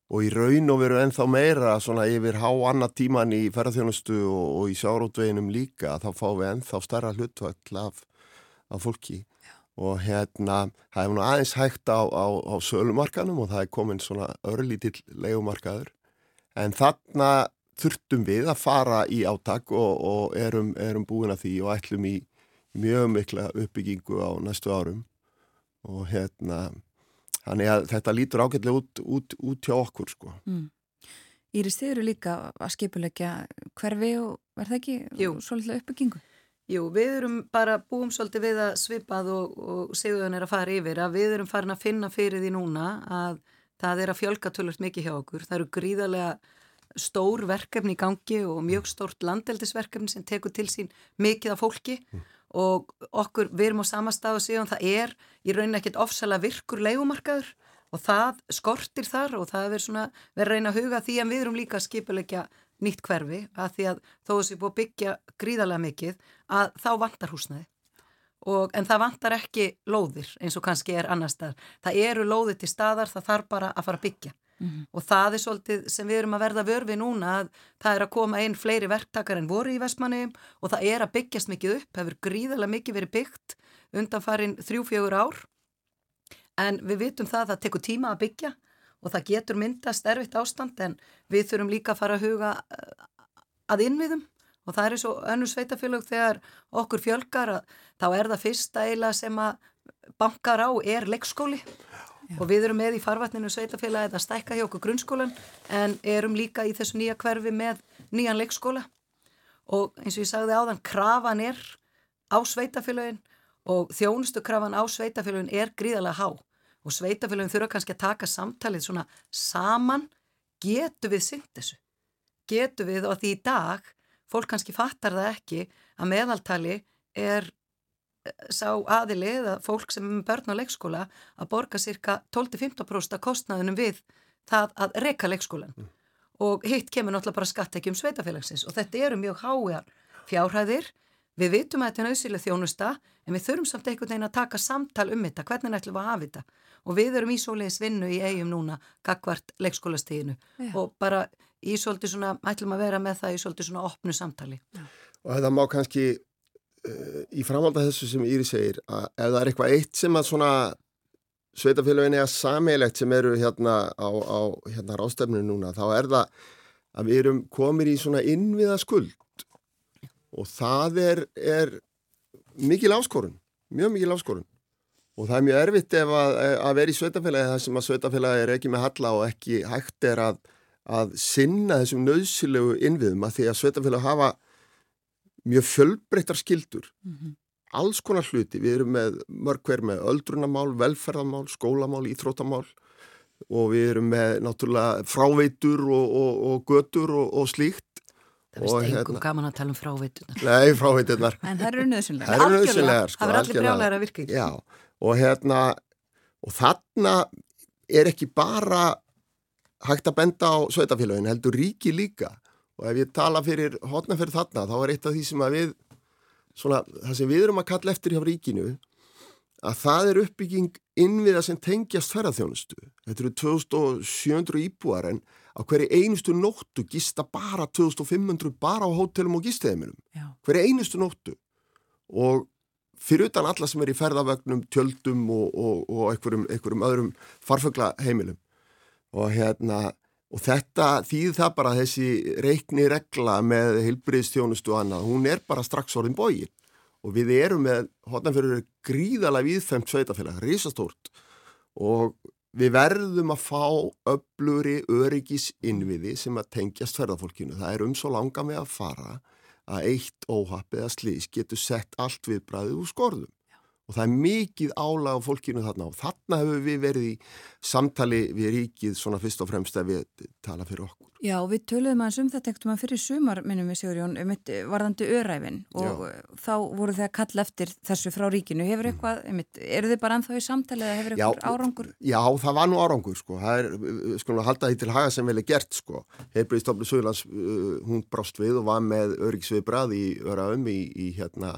og í raun og veru ennþá meira svona yfir há annað tíman í ferðarþjónustu og, og í sjárótveginum líka þá fáum við ennþá starra hlutvall af, af fólki. Já. og hérna það er nú aðeins hægt á, á, á sölumarkanum og það er komin svona örlítill legumarkaður en þarna þurftum við að fara í átak og, og erum, erum búin að því og ætlum í mjög mikla uppbyggingu á næstu árum. Og hérna Þannig að þetta lítur ágætlega út, út, út hjá okkur sko. Mm.
Íris, þið eru líka að skipulegja hverfi og verða ekki Jú. svolítið uppbyggingu?
Jú, við erum bara búum svolítið við að svipað og, og segðuðan er að fara yfir að við erum farin að finna fyrir því núna að það er að fjölga tölvöld mikið hjá okkur. Það eru gríðarlega stór verkefni í gangi og mjög stórt landeldisverkefni sem tekur til sín mikið af fólki mm og okkur, við erum á samastað og síðan það er í rauninni ekkit ofsalega virkur leikumarkaður og það skortir þar og það er svona við erum reyna að huga því að við erum líka að skipulegja nýtt hverfi að því að þó að þessi búið að byggja gríðarlega mikið að þá vantar húsnaði og, en það vantar ekki lóðir eins og kannski er annar stað það eru lóðir til staðar, það þarf bara að fara að byggja Mm -hmm. og það er svolítið sem við erum að verða vörfi núna að það er að koma einn fleiri verktakar en voru í Vestmanni og það er að byggjast mikið upp, hefur gríðarlega mikið verið byggt undan farin þrjú-fjögur ár en við vitum það að það tekur tíma að byggja og það getur myndast erfitt ástand en við þurfum líka að fara að huga eh, að innviðum og það er eins og önnu sveitafélög þegar okkur fjölgar að þá er það fyrsta eila sem að bankar á er leikskóli. Og við erum með í farvatninu sveitafélagið að stækka hjá okkur grunnskólan en erum líka í þessu nýja hverfi með nýjan leikskóla. Og eins og ég sagði áðan, krafan er á sveitafélagin og þjónustu krafan á sveitafélagin er gríðalega há. Og sveitafélagin þurfa kannski að taka samtalið svona saman, getur við synd þessu, getur við og því í dag, fólk kannski fattar það ekki að meðaltali er sá aðili eða fólk sem er með börn á leikskóla að borga cirka 12-15% kostnaðunum við það að reyka leikskólan mm. og hitt kemur náttúrulega bara skattekjum sveitafélagsins og þetta eru mjög hájar fjárhæðir við vitum að þetta er nöðsileg þjónusta en við þurfum samt einhvern veginn að taka samtal um þetta, hvernig ætlum við að hafa þetta og við erum í svoleiðis vinnu í eigum núna kakvart leikskólastíðinu Já. og bara í svolítið svona, ætlum að vera með það í svolítið svona opnu samtali Já.
Og þetta má kannski í framhald að þessu sem Íri segir að ef það er eitthvað eitt sem að svona sveitafélagin er að sameilegt sem eru hérna á, á hérna rástefninu núna þá er það að við erum komir í svona innviða skuld. Og það er, er mikil áskorun, mjög mikil áskorun. Og það er mjög erfitt ef að, að vera í sveitafélagi þar sem að sveitafélagi er ekki með halla og ekki hægt er að, að sinna þessum nöðsilegu innviðum að því að sveitafélagi hafa mjög fjölbreyttar skildur mm -hmm. alls konar hluti, við erum með mörg hver með öldrunamál, velferðamál skólamál, íþrótamál og við erum með náttúrulega fráveitur og, og, og götur og, og slíkt.
Það finnst einhver hérna, gaman að tala um fráveitunar
Nei, fráveitunar. [LAUGHS]
En það eru nöðsynlegar
Það eru nöðsynlegar
sko, Það verður allir brjálægar að virka
Já, og hérna og þarna er ekki bara hægt að benda á sveitafélagin heldur ríki líka og ef ég tala fyrir hotna fyrir þarna þá er eitt af því sem að við svona, það sem við erum að kalla eftir hjá ríkinu að það er uppbygging innviða sem tengjast ferðarþjónustu þetta eru 2700 íbúar en á hverju einustu nóttu gista bara 2500 bara á hótelum og gisteðimilum hverju einustu nóttu. Og fyrir utan alla sem er í ferðavögnum, tjöldum og, og, og einhverjum, einhverjum öðrum farfögla heimilum og hérna Og þetta þýð það bara þessi reikni regla með heilbriðstjónustu og annað, hún er bara strax orðin bógin og við erum með, hóttan fyrir gríðala viðfemt sveitafélag, risastórt. Og við verðum að fá öbluri öryggis innviði sem að tengjast ferðarfólkinu. Það er um svo langa með að fara að eitt óhapp eða slís getur sett allt við bræðið úr skorðum og það er mikið álag á fólkinu þarna og þarna hefur við verið í samtali við ríkið svona fyrst og fremst að við tala fyrir okkur.
Já, við töluðum aðeins um þetta ekkert maður fyrir sumar, minnum við Sigurjón, um varðandi öræfin og Já. þá voru þið að kalla eftir þessu frá ríkinu. Hefur mm. eitthvað, einmitt, eru þið bara ennþá í samtali eða hefur eitthvað árangur?
Já, það var nú árangur, sko. Það er, sko, að halda því til haga sem vel er gert, sko. Heilbríðstoflu Söðlands, uh, hún brást við og var með öryggsviðbrað í öraum í, í hérna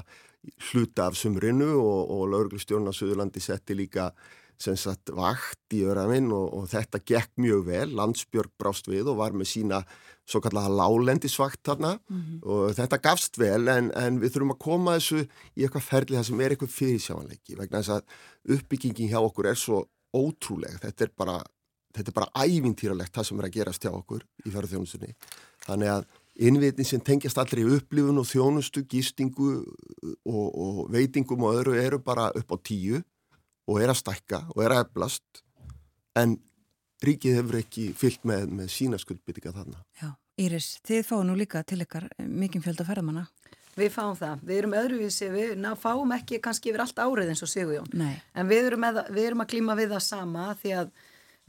hluta af sumrinu og, og lauruglustjórn á Suðurlandi setti líka sem sagt vakt í öraðinn og, og þetta gekk mjög vel, Landsbjörg brást við og var með sína svo kallaða lálendisvakt þarna. Mm -hmm. og þetta gafst vel en, en við þurfum að koma þessu í eitthvað ferli það sem er eitthvað fyrirsjámanleiki vegna þess að uppbyggingin hjá okkur er svo ótrúleg, þetta er bara þetta er bara ævintýralegt það sem er að gerast hjá okkur í ferðarþjónusunni þannig að innvitin sem tengjast allri upplifun og þjónustu, gistingu og, og veitingum og öðru eru bara upp á tíu og er að stækka og er að eflast en ríkið hefur ekki fyllt með, með sína skuldbyttinga þarna.
Já, Íris, þið fáum nú líka til ykkar mikið fjölda ferðamanna.
Við fáum það, við erum öðruvísi, við ná, fáum ekki kannski yfir allt árið eins og Sigur Jón, en við erum, með, við erum að klíma við það sama því að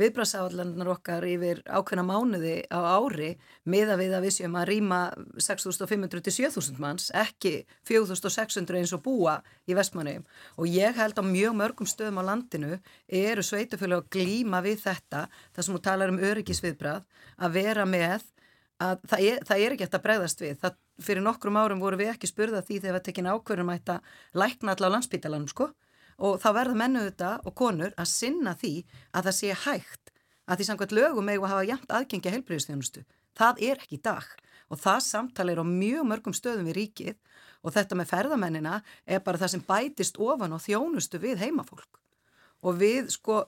viðbrasáallandunar okkar yfir ákveðna mánuði á ári miða við að við séum að rýma 6.500 til 7.000 manns, ekki 4.600 eins og búa í vestmanniðum og ég held á mjög mörgum stöðum á landinu eru sveitufjölu að glíma við þetta, það sem þú talar um öryggisviðbrað, að vera með að það er, það er ekki eftir að bregðast við, það fyrir nokkrum árum voru við ekki spurða því þegar við tekinn ákveðum að lækna allar á landsbytalanum sko og þá verður mennu þetta og konur að sinna því að það sé hægt að því samkvæmt lögum eigum að hafa jæmt aðgengi að heilbreyðistjónustu. Það er ekki í dag og það samtala er á mjög mörgum stöðum í ríkið og þetta með ferðamennina er bara það sem bætist ofan og þjónustu við heimafólk og við sko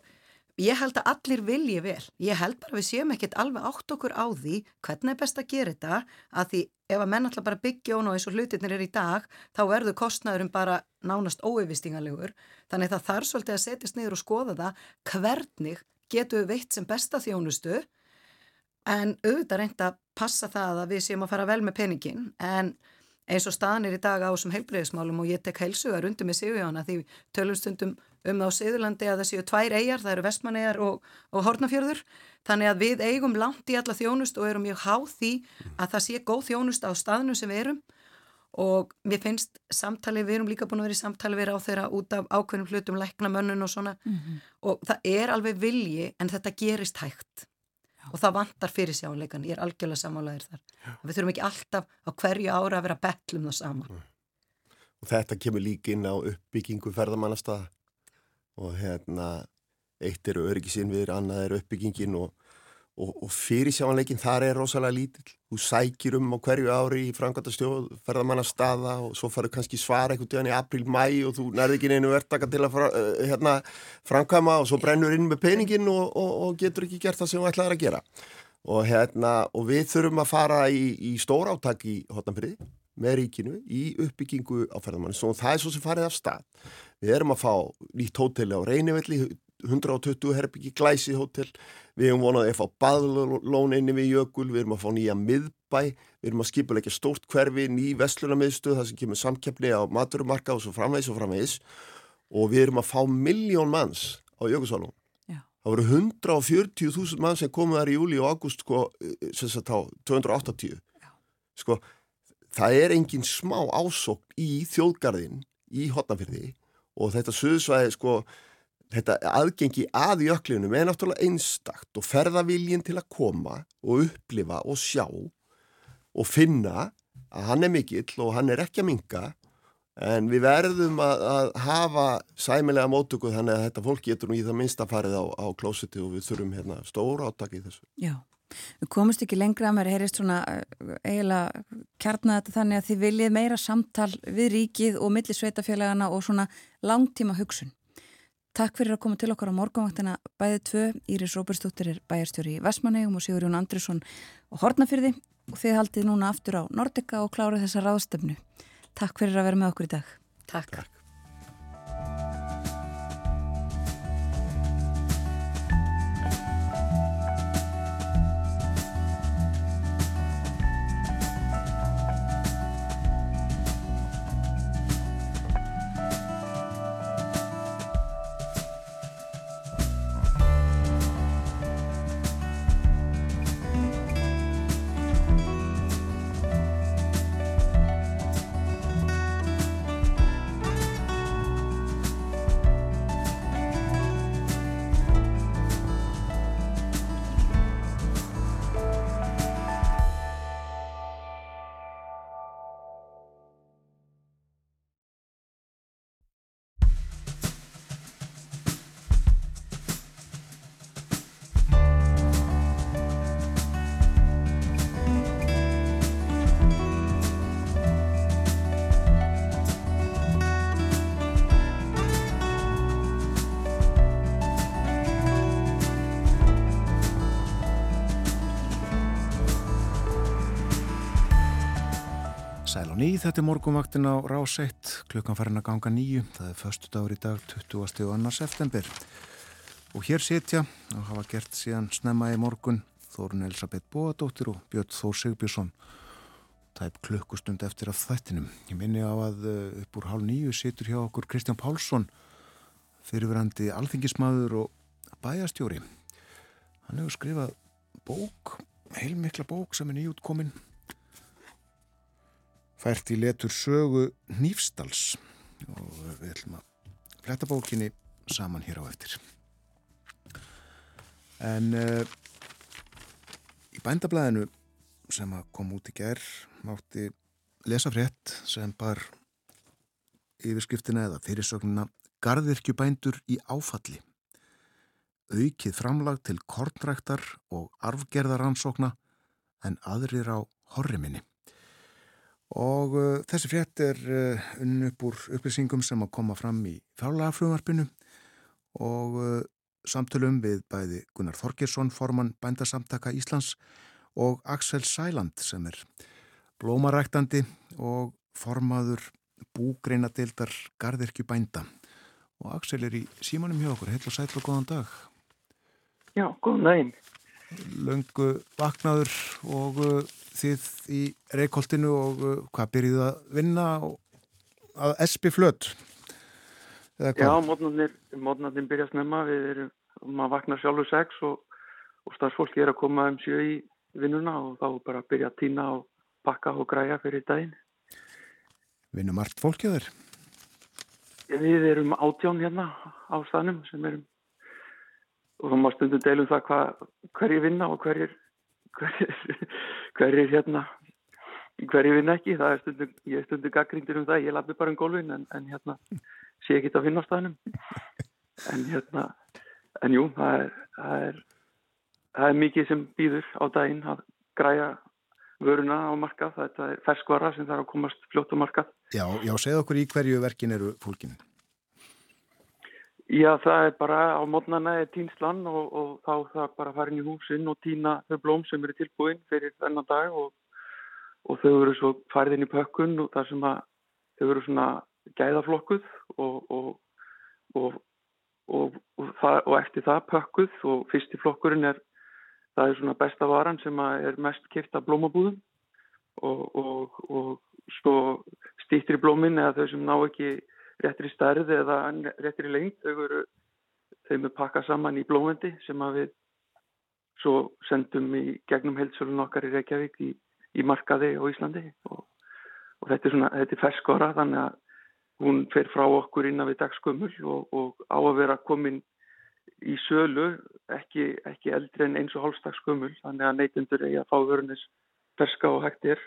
Ég held að allir vilji vel. Ég held bara við séum ekkert alveg átt okkur á því hvernig er best að gera þetta að því ef að menn alltaf bara byggja og eins og hlutirnir er í dag þá verður kostnæðurum bara nánast óeyfistingalegur. Þannig það þarf svolítið að setjast niður og skoða það hvernig getur við veitt sem besta þjónustu en auðvitað reynda að passa það að við séum að fara vel með peningin en eins og staðanir í dag á þessum heilbreyðismálum og ég tek heilsugar undir með Sigurjóna því tölumstundum um á Siðurlandi að það séu tvær eigjar, það eru Vestmannegar og, og Hortnafjörður þannig að við eigum langt í alla þjónust og erum mjög háð því að það sé góð þjónust á staðinu sem við erum. Og mér finnst samtali, við erum líka búin að vera í samtali við á þeirra út af ákveðnum hlutum, læknamönnun og svona. Mm -hmm. og það er alveg vilji en þetta gerist hægt og það vantar fyrir sjáleikan, ég er algjörlega samálaðir þar. Við þurfum ekki alltaf á hverju ára að vera bettlum það saman.
Og þetta kemur líka inn á uppbyggingu ferðamannastað og hérna eitt eru öryggisinn við, annað eru uppbyggingin og og, og fyrirsjámanleikin þar er rosalega lítill. Þú sækir um á hverju ári í framkvæmtastjóð, ferðamannastaða og svo farið kannski svara einhvern tíðan í april-mæ og þú nærði ekki neinu verktaka til að uh, hérna, framkvæma og svo brennur inn með peningin og, og, og getur ekki gert það sem þú ætlaði að gera. Hérna, og við þurfum að fara í, í stór áttak í hotnafriði með ríkinu í uppbyggingu á ferðamann og það er svo sem farið af stað. Við erum að fá nýtt hóteli á Reynivelli 120 herbyggi glæsi hótel við erum vonað að fá baðlón inni við jökul, við erum að fá nýja miðbæ, við erum að skipa ekki stórt hverfi, ný vestlunarmiðstöð, það sem kemur samkeppni á maturumarka og svo framvegs og framvegs og við erum að fá miljón manns á jökulsvalun. Það voru 140.000 mann sem komuð þar í júli og ágúst sko, sem sagt á 280. Já. Sko, það er engin smá ásokk í þjóðgarðin í hotnafyrði og þetta söðsvæði sko þetta aðgengi að jöklinum er náttúrulega einstakt og ferðaviljin til að koma og upplifa og sjá og finna að hann er mikill og hann er ekki að minga en við verðum að, að hafa sæmilega mótöku þannig að þetta fólk getur nú í það minnsta farið á, á klósiti og við þurfum hérna stóra áttak í þessu.
Já, við komumst ekki lengra að mér heyrist svona eh, eiginlega kjarnar þetta þannig að þið viljið meira samtal við ríkið og millisveitafélagana og svona langtíma hugsun. Takk fyrir að koma til okkar á morgunvaktina bæðið tvö. Íris Róbersdóttir er bæjarstjóri í Vestmanneigum og Sigur Jón Andrisson og Hortnafyrði og þið haldið núna aftur á Nordika og klárið þessa ráðstöfnu. Takk fyrir að vera með okkur í dag.
Takk.
á ný, þetta er morgunvaktin á rás 1, klukkan farin að ganga nýju, það er förstu dagur í dag, 20. og annar september. Og hér setja, og hafa gert síðan snemma í morgun, Þórun Elisabeth Bóadóttir og Björn Þór Sigbjörnsson. Er klukkustund eftir af þættinum. Ég minni á að eh, upp úr hálf nýju situr hjá okkur Kristján Pálsson, fyrirverandi alþingismadur og bæjastjóri. Hann hefur skrifað bók, heilmikla bók sem er nýjútkominn fært í letur sögu Nýfstals og við ætlum að fletta bókinni saman hér á eftir. En uh, í bændablaðinu sem kom út í gerð mátti lesa frétt sem bar yfirskriftina eða fyrirsögnuna Garðirkjubændur í áfalli. Aukið framlag til kornræktar og arfgerðaransókna en aðrir á horriminni. Og uh, þessi frétt er uh, unn upp úr upplýsingum sem að koma fram í fjárlagafröðumarpinu og uh, samtölum við bæði Gunnar Þorgersson, formann bændasamtaka Íslands og Axel Sæland sem er blómaræktandi og formaður búgreinadildar Garðirkju bænda. Og Axel er í símanum hjá okkur, heil og sæl og góðan dag.
Já, góðan daginn.
Löngu vaknaður og uh, þið í Reykjóltinu og uh, hvað byrjuðu að vinna að espi flött?
Já, mótnarnir byrja snemma, við erum, maður vaknar sjálfur sex og, og starfsfólki er að koma um sjö í vinnuna og þá bara byrja að týna og pakka og græja fyrir daginn.
Vinnum allt fólkið þér?
Við erum átján hérna á staðnum sem erum og þá má stundum deilum það hva, hverjir vinna og hverjir hverjir, hverjir hérna hverjir vinna ekki, það er stundum ég er stundum gaggrindir um það, ég lappi bara um gólfin en, en hérna sé ekki þetta á staðnum. En hérna en jú, það er það er, það er mikið sem býður á daginn að græja vöruna á markað, þetta er ferskvara sem þarf að komast fljótt á markað.
Já, já, segð okkur í hverju verkin eru fólkinu
Já, það er bara á mótnana er tínslan og, og þá það bara farin í húsinn og týna þau blóm sem eru tilbúin fyrir þennan dag og, og þau eru svo farið inn í pökkun og það sem að þau eru svona gæðaflokkuð og, og eftir það pökkuð og fyrsti flokkurinn er það er svona besta varan sem er mest kipta blómabúðum og svo stýttir í blómin eða þau sem ná ekki réttir í stærð eða réttir í lengt þau eru þeim er pakkað saman í blómendi sem að við svo sendum í gegnum heilsölun okkar í Reykjavík í, í markaði og Íslandi og, og þetta er svona, þetta er ferskora þannig að hún fer frá okkur innan við dagskömmul og, og á að vera komin í sölu ekki, ekki eldri en eins og hálfstagskömmul þannig að neytundur eigi að fá vörunnis ferska og hægtir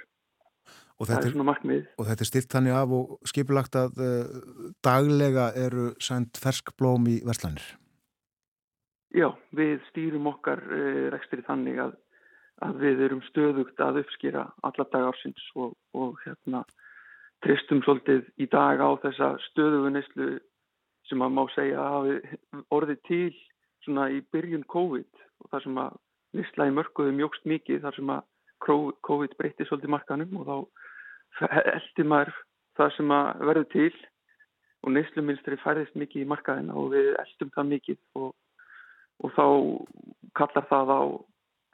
Og þetta, er, og þetta er stilt þannig af og skipulagt að uh, daglega eru sendt ferskblóm í verslanir?
Já, við stýrum okkar uh, rekstri þannig að, að við erum stöðugt að uppskýra alla dag ársins og, og hérna tristum svolítið í dag á þessa stöðugunislu sem að má segja að hafi orðið til svona í byrjun COVID og þar sem að nýsla í mörguðu mjókst mikið þar sem að COVID breytti svolítið markanum og þá eldi maður það sem verður til og neysluminstri færðist mikið í markaðina og við eldum það mikið og, og þá kallar það á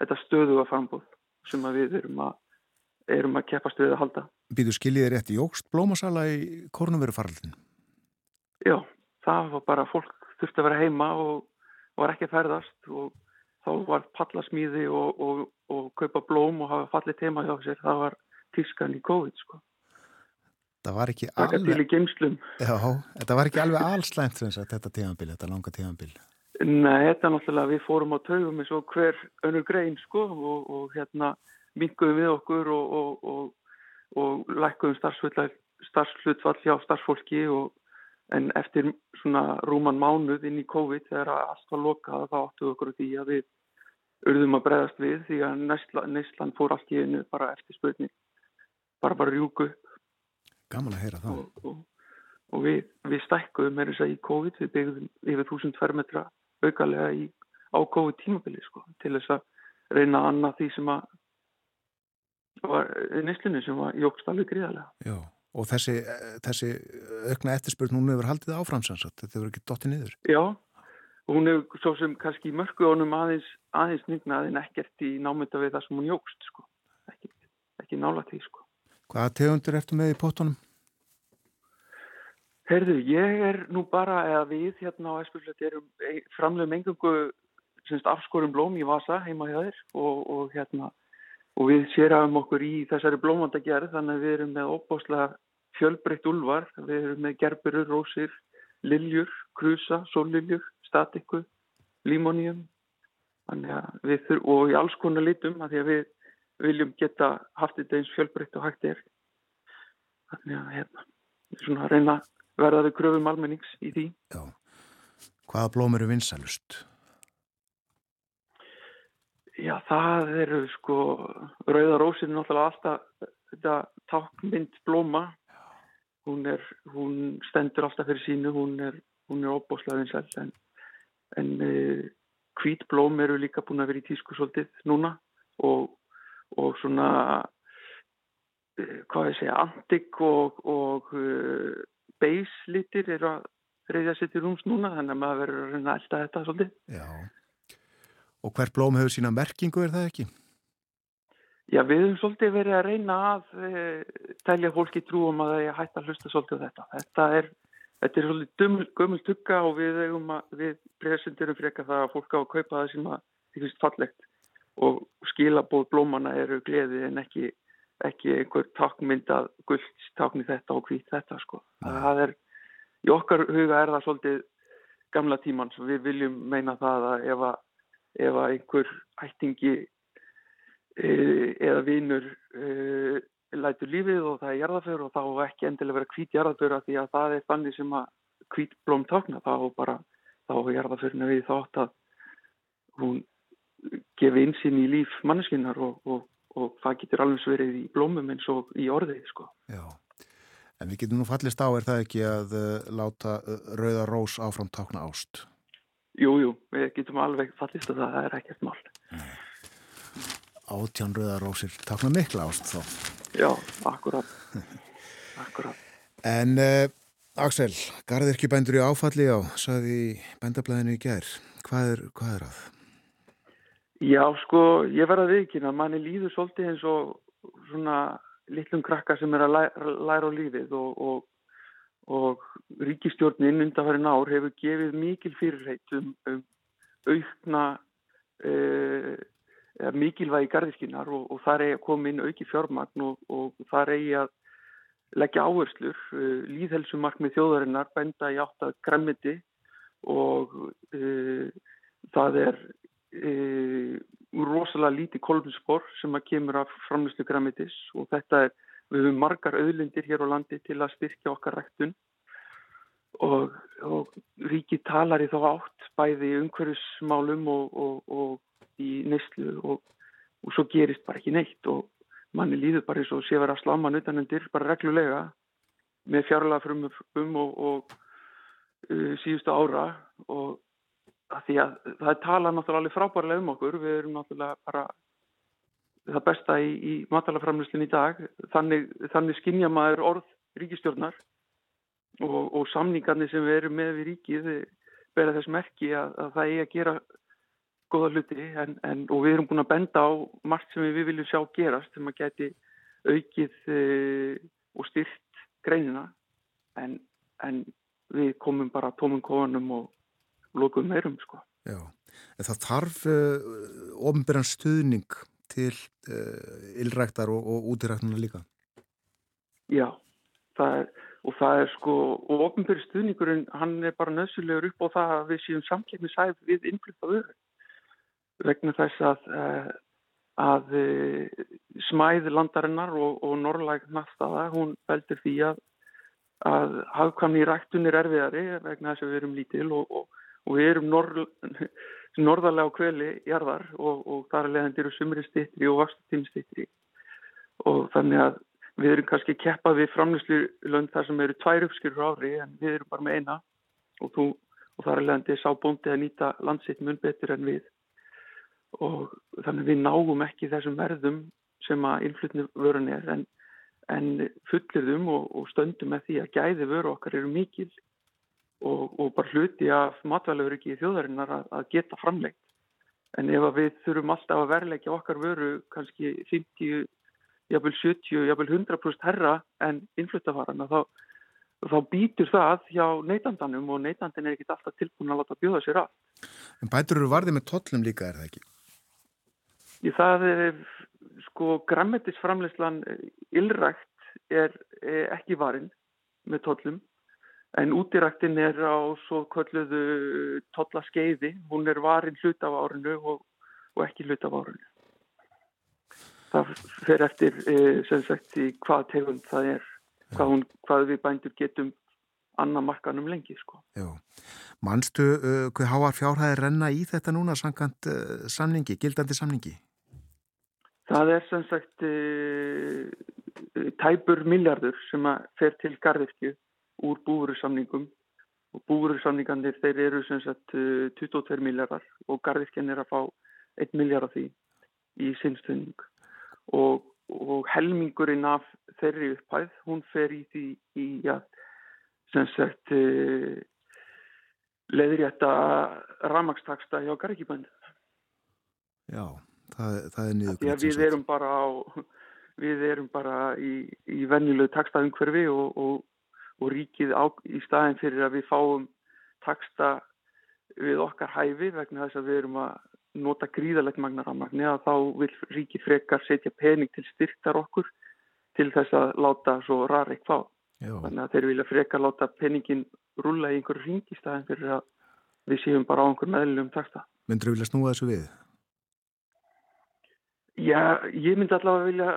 þetta stöðuga frambóð sem við erum að, erum að keppast við að halda.
Býðu skiljiði rétt í ógst blómasala í kornumveru faraldin?
Já, það var bara fólk þurfti að vera heima og var ekki að ferðast og þá var pallasmíði og, og, og kaupa blóm og hafa fallið teima hjá sér, það var tískan í COVID sko.
Það var ekki alveg... Já, þetta var ekki alveg allslæmt þetta tíðanbíl, þetta langa tíðanbíl.
Nei, þetta er náttúrulega, við fórum á taugum eins og hver önnur grein sko og, og hérna minguðum við okkur og, og, og lækkuðum starfslutfall hjá starfsfólki en eftir svona rúman mánuð inn í COVID þegar allt var lokað þá áttuðu okkur því að við urðum að bregðast við því að Neistland fór allt í einu bara eftir spötni bara bara rjúku
Gaman að heyra það
og, og, og við, við stækkuðum með þess að í COVID við byggðum yfir 1000 fermetra aukalega í, á COVID tímabili sko, til þess að reyna að annað því sem að nýstlunni sem var jókst alveg gríðarlega.
Já, og þessi, þessi aukna eftirspurn hún hefur haldið áframsansat, þetta hefur ekki dottið niður.
Já, hún hefur svo sem kannski í mörguðunum aðeins, aðeins nýgnað en ekkert í námynda við það sem hún jókst, sko. Ekki, ekki nála því, sko.
Hvaða tegundur ertu með í pottunum?
Herðu, ég er nú bara, eða við hérna á Espilflöti erum framlegum engungu afskorum blóm í vasa heima hjá þér og, og hérna og við sérum okkur í þessari blómandagerð þannig að við erum með óbáslega fjölbreytt úlvar, við erum með gerburur, rósir, liljur, krusa, sóliljur, statiku, límoníum og í alls konar litum að því að við viljum geta haft þetta eins fjölbreytt og hægt er. Þannig að hérna, svona að reyna verða við kröfum almennings í því.
Já. Hvaða blóm eru vinsalust?
Já, það eru sko, Rauðarósin er náttúrulega alltaf þetta tákmynd blóma. Hún, er, hún stendur alltaf fyrir sínu, hún er, er óbóslaðin selv en, en uh, hvítblóm eru líka búin að vera í tísku svolítið núna og, og svona, uh, hvað ég segja, antik og, og uh, beislitir eru að reyðja sér til rúms núna þannig að maður verður að elda þetta svolítið.
Já. Og hvert blóm hefur sína merkingu, er það ekki?
Já, við höfum svolítið verið að reyna að e, telja fólki trúum að það er hægt að hlusta svolítið á þetta. Þetta er, þetta er svolítið gömul tugga og við, við presendurum freka það að fólk á að kaupa það sem að það finnst fallegt og skilabóð blómana eru gleði en ekki, ekki einhver takmyndað gullt takni þetta og hvít þetta sko. Það er, í okkar huga er það svolítið gamla tíman svo við viljum meina það að ef að ef að einhver ættingi e, eða vinur lætur lífið og það er jarðaför og þá ekki endilega vera hvít jarðaför því að það er þannig sem að hvít blóm tákna þá bara þá er jarðaförinu við þátt að hún gefi einsinn í líf manneskinnar og, og, og það getur alveg verið í blómum eins og í orðið sko.
Já, en við getum nú fallist á er það ekki að uh, láta uh, rauða rós áfram tákna ást?
Jú, jú, við getum alveg fallist að það er ekkert mál.
Átján rauðarósir, takna mikla ást þá.
Já, akkurat. [LAUGHS] akkurat.
En uh, Axel, garðirkibændur í áfalli á, saði bændablaðinu í gerð. Hvað er, hvað er að?
Já, sko, ég verða viðkynna. Manni líður svolítið eins og svona litlum krakka sem er að læra, læra á lífið og, og og ríkistjórnin undanfærin ár hefur gefið mikil fyrirreit um, um aukna uh, mikilvægi gardiskinar og, og þar er komið inn auki fjármagn og, og þar er að leggja áherslur, uh, líðhelsumarkmið þjóðarinnar benda í átt að græmiti og uh, það er rosalega lítið kolumspor sem að kemur af framlýslu græmitis og þetta er Við höfum margar auðlindir hér á landi til að styrkja okkar rættun og, og ríki talar í þá átt bæði umhverfismálum og, og, og í neyslu og svo gerist bara ekki neitt og manni líður bara eins og sé vera að sláma nutanendir bara reglulega með fjárlega frum um og uh, síðustu ára og að því að það tala náttúrulega frábærlega um okkur, við erum náttúrulega bara það besta í, í matalaframlýslinn í dag. Þannig, þannig skinnja maður orð ríkistjórnar og, og samningarnir sem við erum með við ríkið bera þess merki að, að það er að gera goða hluti en, en, og við erum búin að benda á margt sem við viljum sjá gerast sem að geti aukið e, og styrt greinina en, en við komum bara tómum kofanum og lókum meirum sko.
Já, en það þarf uh, ofnbæran stuðning til uh, eh, illræktar og, og útiræktunar líka?
Já, það er, og það er sko, og ofnbyrjur stuðningurinn, hann er bara nöðsulegur upp á það að við séum samkjöfnisæð við innflyttaðu vegna þess að, uh, að uh, smæð landarinnar og, og norrlæg náttaða, hún veldur því að, að hafðkvæmni í ræktun er erfiðari vegna þess að við erum lítil og, og við erum norr [LAUGHS] norðarlega á kveli jarðar og, og þar er leiðandi eru sumri stittri og vastutími stittri og þannig að við erum kannski keppað við framlýslu lönd þar sem eru tvær uppskyrur ári en við erum bara með eina og, þú, og þar er leiðandi sá bóndi að nýta landsitt mun betur en við og þannig við náum ekki þessum verðum sem að innflutni vörun er en, en fullirðum og, og stöndum með því að gæði vöru okkar eru mikil og, og bara hluti af matvælaur ekki í þjóðarinnar að, að geta framleitt. En ef við þurfum alltaf að verleika okkar vöru kannski 50, jafnvel 70, jafnvel 100% herra en innfluttavarana þá, þá býtur það hjá neytandanum og neytandin er ekkit alltaf tilbúin að láta bjóða sér að.
En bætur eru varðið með tollum líka er það ekki?
Í það er sko grammetisframleyslan illrækt er, er ekki varin með tollum en útiræktin er á svo kölluðu tollaskeiði, hún er varin hlut af árinu og, og ekki hlut af árinu. Það fer eftir sem sagt í hvað tegund það er, hvað, hún, hvað við bændur getum annar markanum lengi sko.
Já, mannstu uh, hvað háar fjárhæðir renna í þetta núna samkant uh, samningi, gildandi samningi?
Það er sem sagt uh, tæpur miljardur sem að fer til gardirkju úr búurusamningum og búurusamningandir þeir eru sem sagt 22 miljardar og gardirkjan er að fá 1 miljard af því í sinnstöðning og, og helmingurinn af þeirri upphæð, hún fer í því í að sem sagt uh, leðrétta ramagstaksta hjá gargibændu.
Já, það, það er niður.
Því að við erum bara á, við erum bara í, í vennilegu takstaumhverfi og, og, og ríkið á, í staðin fyrir að við fáum taksta við okkar hæfi vegna þess að við erum að nota gríðalegt magna ramagni að þá vil ríkið frekar setja pening til styrktar okkur til þess að láta svo rarik fá. Já. Þannig að þeir vilja frekar láta peningin rulla í einhverju ringi staðin fyrir að við séum bara á einhverjum meðlum takta.
Myndur þú vilja snúa þessu við?
Já, ég myndi allavega vilja,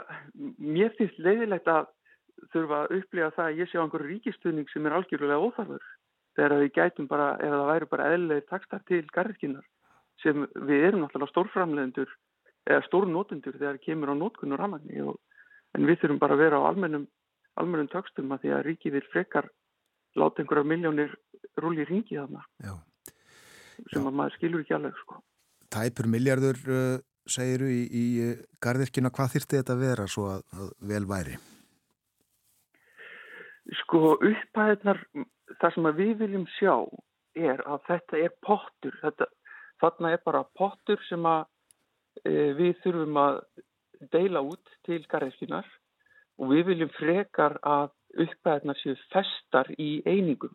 mér finnst leiðilegt að þurfa að upplifa það að ég sé á einhverju ríkistuðning sem er algjörlega óþarfur. Þegar við gætum bara, ef það væri bara eðlega takta til garðkinnar sem við erum náttúrulega stórframlegendur eða stórnótendur þegar kemur á nótkunn og ramagni en við þurfum bara að vera á almennum almennum tökstum að því að ríki vil frekar láta einhverja miljónir rúli í ringi þarna Já. sem Já. að maður skilur ekki alveg sko.
Tæpur miljardur uh, segiru í, í uh, gardirkina, hvað þyrti þetta að vera svo að, að vel væri?
Sko upphæðnar það sem við viljum sjá er að þetta er pottur þetta, þarna er bara pottur sem að e, við þurfum að deila út til gardirkinar og við viljum frekar að uppæðnar séu festar í einingum.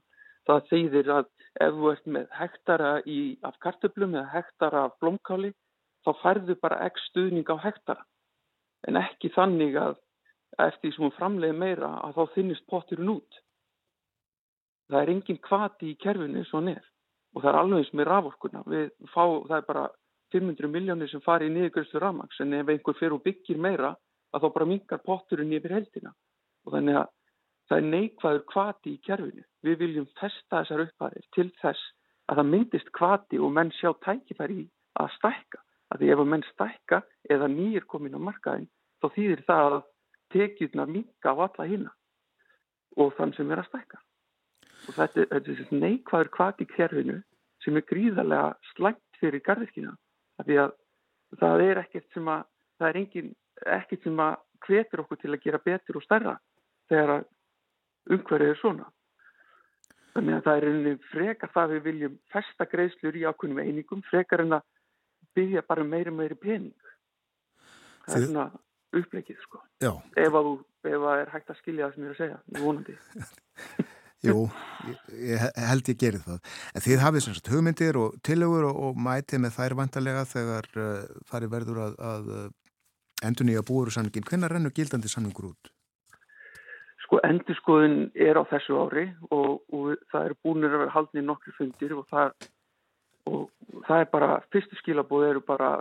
Það þýðir að ef þú ert með hektara í, af kartöblum eða hektara af blómkáli þá færðu bara ekki stuðning á hektara en ekki þannig að eftir því sem hún framleiði meira að þá þinnist potturinn út. Það er engin kvati í kerfinu eins og hann er og það er alveg eins með raforkuna. Fá, það er bara 500 miljónir sem fari í niðurgjörslu ramags en ef einhver fyrir og byggir meira að þá bara mingar potturinn yfir heldina og þannig að það er neikvæður kvati í kerfinu. Við viljum testa þessar uppæðir til þess að það myndist kvati og menn sjá tækifæri að stækka. Að því ef að menn stækka eða nýjir komin á markaðin þá þýðir það að tekjurnar minga á alla hina og þann sem er að stækka. Og þetta, þetta er neikvæður kvati í kerfinu sem er gríðarlega slæmt fyrir gardiskina. Því að það er ekkert sem að, það er engin ekkert sem að hvetur okkur til að gera betur og stærra þegar að umhverfið er svona. Þannig að það er einnig frekar það við viljum festa greiðslur í ákveðnum einingum frekar en að byggja bara um meiri meiri pening. Það er svona upplegið sko.
Já.
Ef að það er hægt að skilja það sem ég er að segja, ég vonandi. [LAUGHS]
Jú, ég held ég gerði það. En þið hafið sem sagt hugmyndir og tillögur og, og mætið með þær vantarlega þegar uh, farið verður að, að endur nýja búursamningin. Hvenna rennur gildandi samningur út?
Sko endurskoðun er á þessu ári og, og það er búinir að vera haldni nokkru fundir og það, og það er bara, fyrstu skilabóð eru bara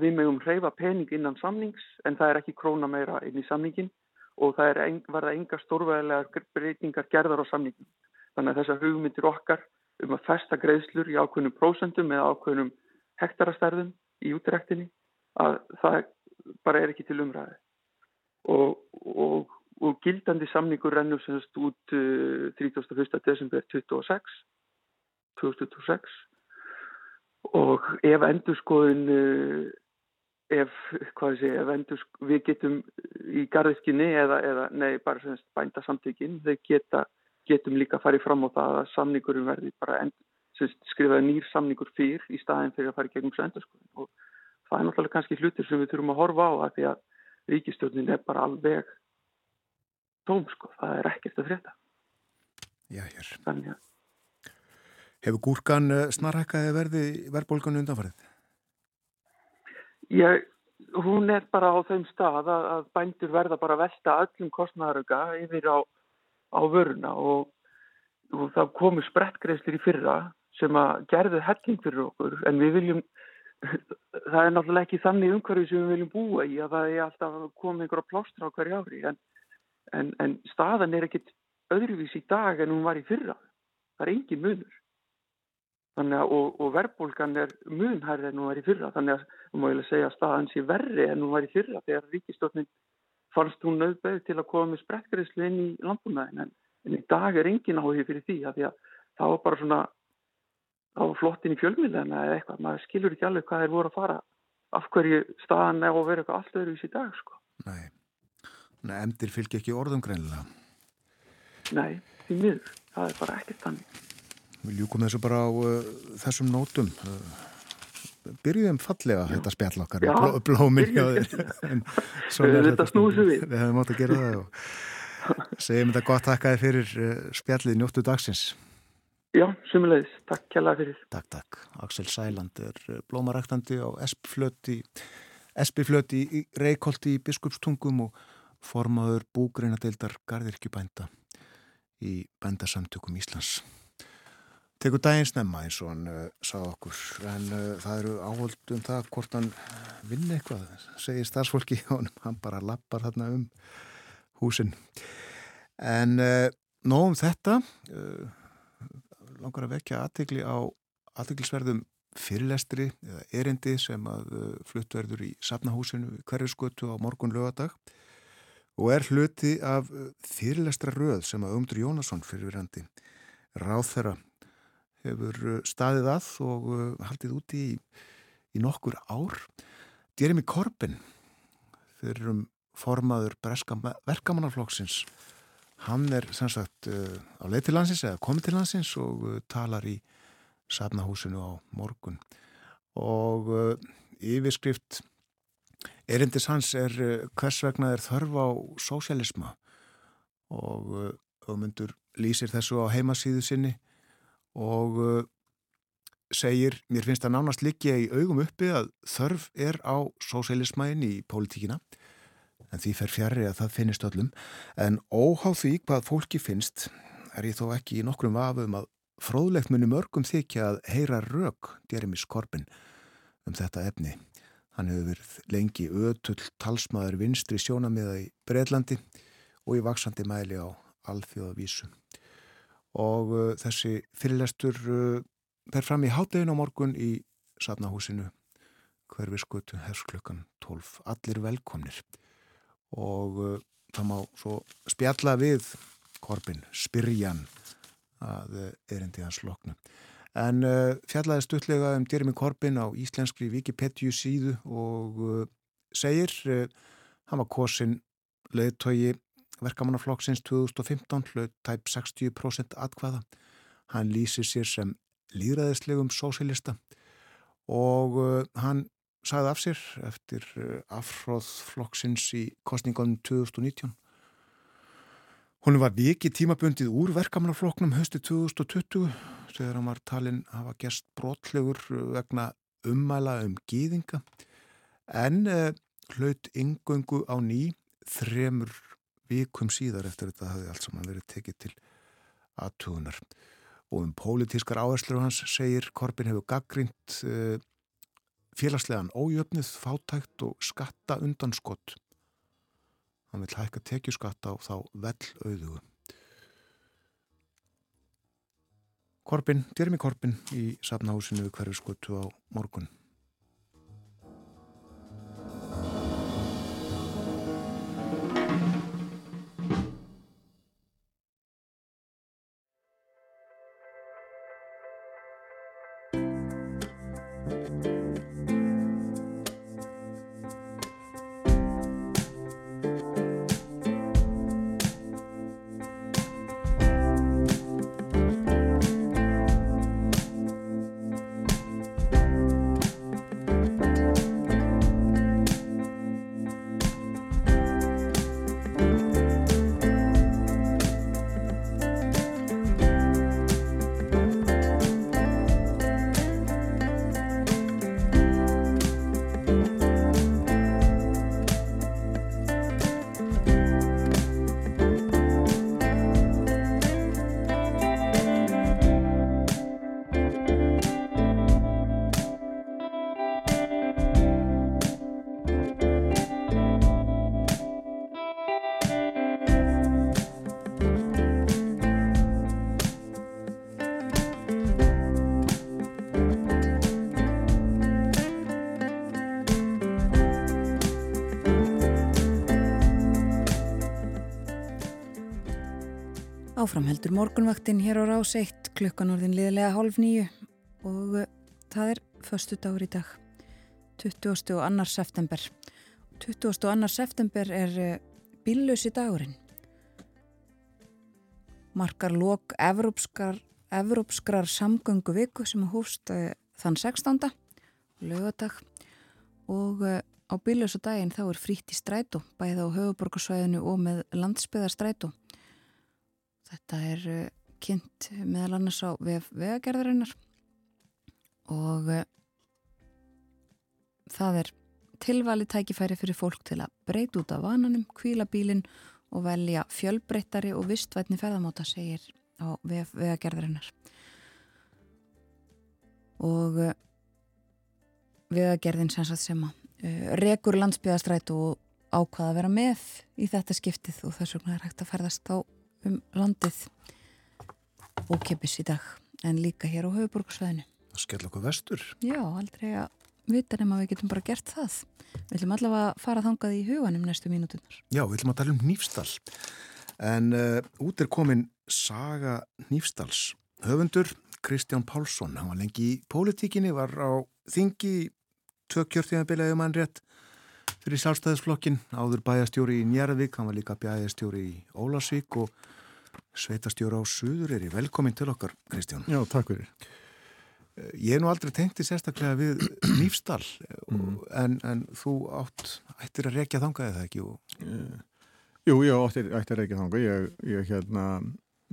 við meðum hreyfa pening innan samnings en það er ekki króna meira inn í samningin og það er en, verða enga stórvæðilega breytingar gerðar á samningin. Þannig að þessar hugmyndir okkar um að festa greiðslur í ákveðnum prósentum eða ákveðnum hektarastærðum í útrektinni að það bara er ekki til umræði og, og, og gildandi samningur rennur semst út uh, 31. desember 26 2026 og ef endurskoðun uh, ef, hvað segi, ef endur, við getum í garðiskinni eða, eða nei, bara semst bænda samtökin, þau geta, getum líka farið fram á það að samningurum verði bara end, semst, skrifaði nýr samningur fyrr í staðin fyrir að fara í gegnum sendur sko. og það er náttúrulega kannski hlutir sem við þurfum að horfa á að því að ríkistjónin er bara alveg tóm sko, það er ekkert að frétta.
Já, hér.
Þannig að
Hefur gúrkan eh, snarhækkaði verði verðbólganu undanfarið?
Ég, hún er bara á þeim stað að, að bændur verða bara að velta öllum kostnæðaröka yfir á, á vöruna og, og það komu sprettgreifslir í fyrra sem að gerðu helling fyrir okkur en við viljum, [LAUGHS] það er náttúrulega ekki þannig umhverju sem við viljum búa í að það er alltaf að koma einhverja plástra á hverju ári en, en, en staðan er ekkit öðruvís í dag en hún var í fyrra. Það er engin munur. Þannig að, og, og verðbólgan er munhærri en hún var í fyrra. Þannig að, þú ég segja að staðan sé verri en hún var í fyrra þegar ríkistofnin fannst hún nöðbeð til að koma með sprettgreðslu inn í landbúnaðin. En, en í dag er engin áhugi fyrir því að því að það var bara svona, var flottin í fjölmiðlega eða eitthvað. Maður skilur ekki alveg hvað þeir voru að fara af hverju staðan er að vera eitthvað allt öðru í síð dag, sko.
Nei, emdir fylgir ekki orðum greinlega.
Nei. Það er bara ekkert þannig.
Við ljúkum þessu bara á uh, þessum nótum. Uh, byrjuðum fallega Já. þetta spjall okkar
Já,
bló, blóminn hjá þér. [LAUGHS] [LAUGHS]
þetta snúðu við. [LAUGHS]
Við hefum átt að gera það og segjum þetta gott takkaði fyrir uh, spjallið njóttu dagsins.
Já, sumulegis. Takk kjærlega fyrir.
Takk, takk. Axel Sæland er uh, blómaræktandi á Espiflöti í Reykjóldi í Biskupstungum og formaður búgreinadeildar Garðirkjubænda í bændasamtökum Íslands tekur daginn snemma eins og hann uh, sagði okkur. En uh, það eru áhald um það hvort hann vinni eitthvað segir starfsfólki [LAUGHS] og hann bara lappar þarna um húsin. En uh, nógum þetta langar að vekja aðtegli á aðteglisverðum fyrirlestri eða erindi sem að fluttverður í safnahúsinu hverjusgötu á morgun lögadag og er hluti af fyrirlestra röð sem að Umdur Jónasson fyrirverandi ráð þeirra hefur uh, staðið að og uh, haldið úti í, í nokkur ár. Jeremy Corbyn, fyrir um formaður verkamannarflokksins, hann er sannsagt uh, á leið til landsins eða komið til landsins og talar í safnahúsinu á morgun. Og yfirskrift erindis hans er hvers vegna er þörf á sósialisma og auðmundur lýsir þessu á heimasíðu sinni og uh, segir, mér finnst það nánast líkja í augum uppi að þörf er á sósélismæin í pólitíkina. En því fer fjari að það finnist öllum. En óháð því hvað fólki finnst er ég þó ekki í nokkrum vafum að fróðlegt muni mörgum þykja að heyra rauk Jeremy Skorpin um þetta efni. Hann hefur verið lengi ötull talsmaður vinstri sjónamiða í Breitlandi og í vaksandi mæli á alþjóðavísu og uh, þessi fyrirlestur uh, fer fram í hátlegin á morgun í Satnahúsinu hverfiskutu hersklukkan 12 allir velkomnir. Og uh, það má svo spjalla við Korbin, spyrjan að uh, erindi hans loknu. En uh, fjallaði stuttlega um Jeremy Corbyn á íslenskri Wikipedia síðu og uh, segir hann var kosin leðtogi verkamannaflokksins 2015 hlaut tæp 60% atkvaða. Hann lýsir sér sem líðræðislegum sósilista og uh, hann sagði af sér eftir uh, afhróðflokksins í kostningunum 2019. Hún var vikið tímabundið úr verkamannaflokknum höstu 2020 þegar hann var talinn hafa gerst brotlegur vegna ummæla um gýðinga en uh, hlaut yngöngu á ný þremur vikum síðar eftir þetta hafði allt saman verið tekið til aðtugunar og um pólitískar áherslur hans segir Korbin hefur gaggrínt uh, félagslegan ójöfnið, fátækt og skatta undan skott hann vil hækka tekjuskatta á þá vel auðugu Korbin, Jeremy Korbin í safnahúsinu við hverju skottu á morgun
Áframheldur morgunvaktin hér á rás 1 klukkan orðin liðlega hálf nýju og uh, það er förstu dagur í dag 20. og annar september 20. og annar september er uh, bíllösi dagurinn markar lok evrópskrar samgöngu viku sem hófst uh, þann 16. lögadag og á bíllösa daginn þá er frítt í strætó bæða á höfuborgarsvæðinu og með landsbyðarstrætó Þetta er uh, kynnt meðal annars á vegagerðarinnar og uh, það er tilvali tækifæri fyrir fólk til að breyta út af vananum, kvíla bílinn og velja fjölbreyttari og vistvætni ferðamáta segir á vegagerðarinnar. Og uh, vegagerðin sem, sem að rekur landsbyðastræt og ákvaða að vera með í þetta skiptið og þess vegna er hægt að ferðast á um landið ókipis í dag en líka hér á höfuborgarsvæðinu.
Það skell okkur vestur.
Já, aldrei að vita nema við getum bara gert það. Við ætlum allavega að fara þangað í huganum næstu mínútunar.
Já, við ætlum að tala um nýfstall. En uh, út er komin Saga Nýfstalls. Höfundur Kristján Pálsson, hann var lengi í pólitíkinni, var á þingi tvö kjörtíðanbilaði mann rétt fyrir sjálfstæðisflokkin, áður bæjastjóri í Njarðvík, hann var líka bæjastjóri í Ólasvík og sveitastjóri á Suður í velkomin til okkar, Kristján.
Já, takk fyrir.
Ég er nú aldrei tengti sérstaklega við nýfstall, mm. en, en þú átt ættir að rekja þangað eða ekki? Og...
Jú, ég átti að rekja þangað. Ég, ég hérna,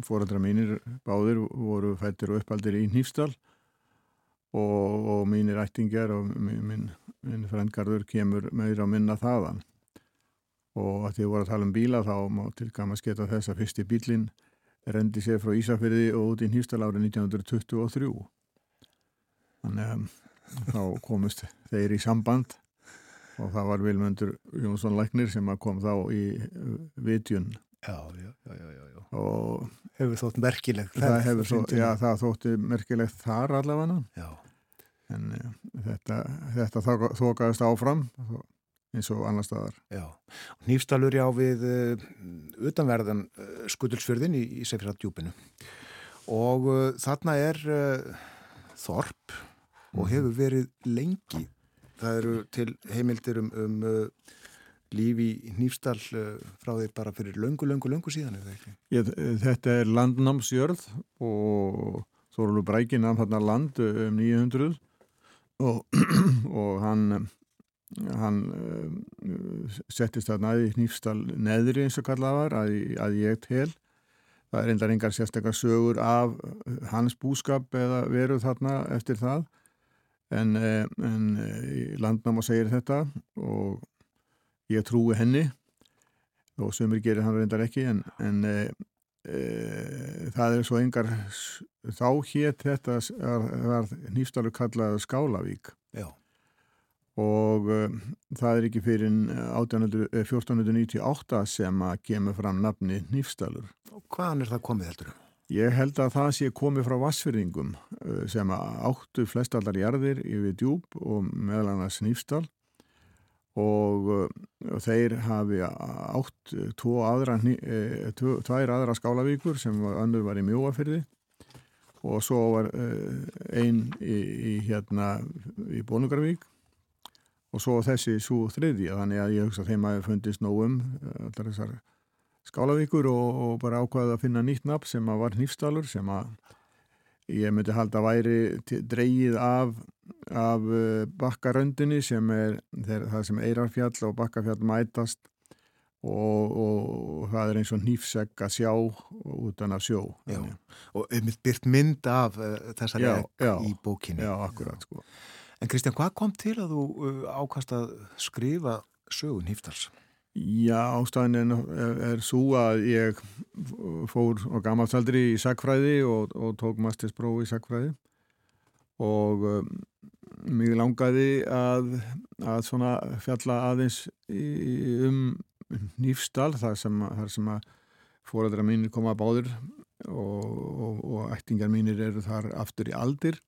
fórandra mínir báðir voru fættir og uppaldir í nýfstall og, og mínir ættingar og minn, minn frendgarður kemur meira að minna þaðan. Og að því að voru að tala um bíla þá má til gaman sketa þess að fyrsti bílinn rendi sér frá Ísafyrði og út í Nýfstal árið 1923 þannig að þá komist þeir í samband og það var Vilmundur Jónsson Læknir sem kom þá í vitjun
Já, já, já, já, já.
og
hefur þótt merkilegt
það, hefur svo, já, það þótti merkilegt þar allavega
já.
en uh, þetta, þetta þókaðist áfram eins og annar staðar
Nýfstalur já við uh, utanverðan uh, skutulsfjörðin í, í Sefjörðardjúpinu og þarna er Þorp og mhm. hefur verið lengi það eru til heimildir um, um líf í Nýfstall frá því bara fyrir löngu, löngu, löngu síðan
Ég, Þetta er landnámsjörð og Þorlu Brækin hann hann land um 900 og, [CLEARS THROAT] og hann hann uh, settist þarna í Nýfstall neðri eins og kallað var að, að ég tel. Það er endar engar sérstakar sögur af hans búskap eða veruð þarna eftir það. En, en landnáma segir þetta og ég trúi henni og sömur gerir hann reyndar ekki en, en e, e, það er svo engar þá hétt þetta var nýfstalur kallað Skálavík
Já.
og e, það er ekki fyrir 1498 sem að kemur fram nafni nýfstalur
og hvaðan er það komið heldur?
Ég held að það sé komið frá vassfyrðingum sem áttu flestallar jarðir yfir djúb og meðal annars nýfstal og, og þeir hafi átt aðra, e, tvo, tvær aðra skálavíkur sem var, önnur var í mjóafyrði og svo var einn í, í hérna í Bónugarvík og svo þessi svo þriðja. Þannig að ég hugsa að þeim að fundist nógum allar þessar skálavíkur og, og bara ákvaði að finna nýtt nafn sem var nýfstalur sem að ég myndi halda væri dreyið af, af uh, bakkaröndinni sem er þeir, það sem Eirarfjall og bakkafjall mætast og, og, og það er eins og nýfsegg að sjá utan að sjó.
Já. og einmitt byrt mynd af uh, þessari í bókinni.
Já, akkurat sko.
En Kristján, hvað kom til að þú uh, ákast að skrifa sögun Híftars?
Já, ástæðin er, er svo að ég fór á gammalsaldri í sagfræði og, og tók masterspróf í sagfræði og um, mig langaði að, að fjalla aðeins í, um nýfstal þar sem, þar sem að fóræðra mínir koma að báður og, og, og ættingar mínir eru þar aftur í aldir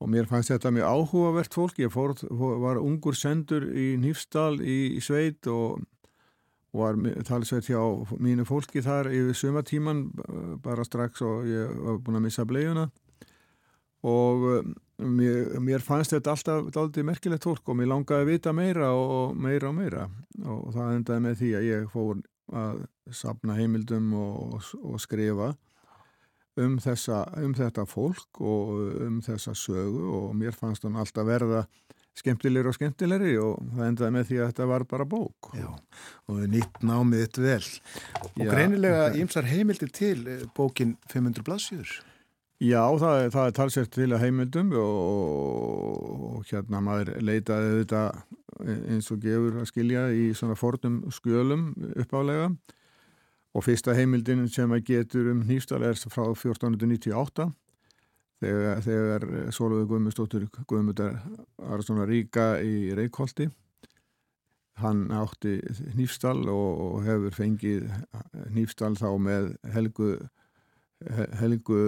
og mér fannst þetta mjög áhugavert fólk. Ég fór, var ungur sendur í Nýfstal í, í sveit og, og var talsveit hjá mínu fólki þar yfir sumatíman bara strax og ég var búin að missa bleiuna. Og mér, mér fannst þetta alltaf dálítið merkilegt fólk og mér langaði að vita meira og meira og meira. Og það endaði með því að ég fór að sapna heimildum og, og skrifa um, þessa, um þetta fólk og um þessa sögu og mér fannst hann alltaf verða skemmtilegri og skemmtilegri og það endaði með því að þetta var bara bók.
Já, og nýtt námið þetta vel. Og Já, greinilega [LAUGHS] ímsar heimildir til eh, bókin 500 blaðsjúður.
Já, það, það er talsett til að heimildum og, og hérna maður leitaði þetta eins og gefur að skilja í svona fornum skjölum uppálega og fyrsta heimildin sem að getur um nýfstal er frá 1498 þegar, þegar Sólvöðu Guðmustóttur Guðmundar var svona ríka í Reykjóldi hann átti nýfstal og, og hefur fengið nýfstal þá með Helgu Helgu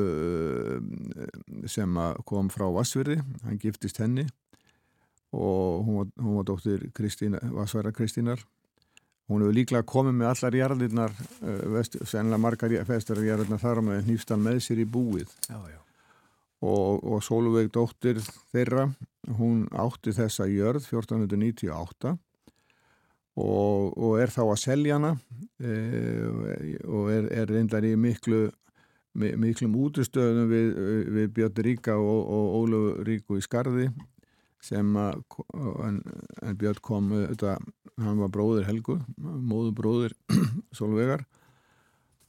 sem kom frá Vassverði, hann giftist henni og hún var, hún var dóttir Vassverða Kristínar Hún hefur líklega komið með allar jarðirnar, uh, sennilega margar festarar jarðirnar þar á með nýfstan með sér í búið. Já, já. Og, og Sólveig dóttir þeirra, hún átti þessa jörð 1498 og, og er þá að selja hana e, og er, er reyndar í miklu, miklum útustöðum við, við Björn Ríka og, og Ólaf Ríku í Skarði sem að, Björn kom þetta, hann var bróður Helgu móður bróður Solvegar [CLEARS THROAT]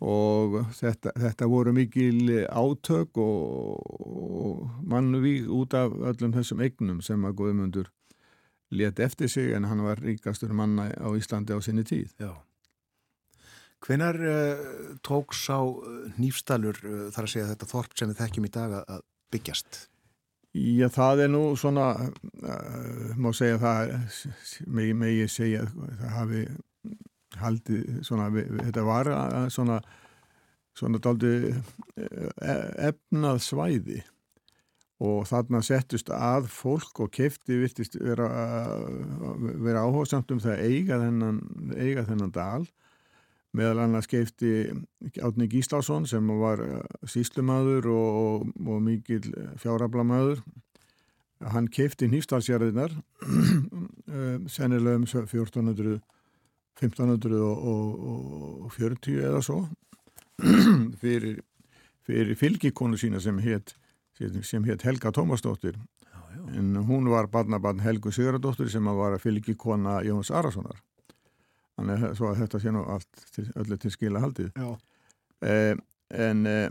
og þetta, þetta voru mikil átök og, og mannvík út af öllum þessum eignum sem að Guðmundur let eftir sig en hann var ríkastur manna á Íslandi á sinni tíð. Já.
Hvenar uh, tóks á nýfstalur uh, þar að segja þetta þorp sem við þekkjum í dag að byggjast?
Já, það er nú svona, uh, má segja það, megi, megi segja, það hafi haldið svona, við, þetta var svona, svona daldi efnað svæði. Og þarna settust að fólk og kefti viltist vera, vera áhugsamt um það eiga þennan, eiga þennan dal meðal annars keifti Átni Gíslásson sem var eh, síslumadur og, og, og mikil fjárablamöður hann keifti nýfstalsjærðinar [CLEARS THROAT] eh, sennilega um 1400 1540 eða svo [CLEARS THROAT] fyrir, fyrir fylgikonu sína sem hétt hétt Helga Tómasdóttir. En hún var barnabarn Helgu Sigurðardóttir sem var fylgikona Jóns Arasonar þannig að, að þetta sé nú allt til, öllu til skila haldið. Eh, en eh,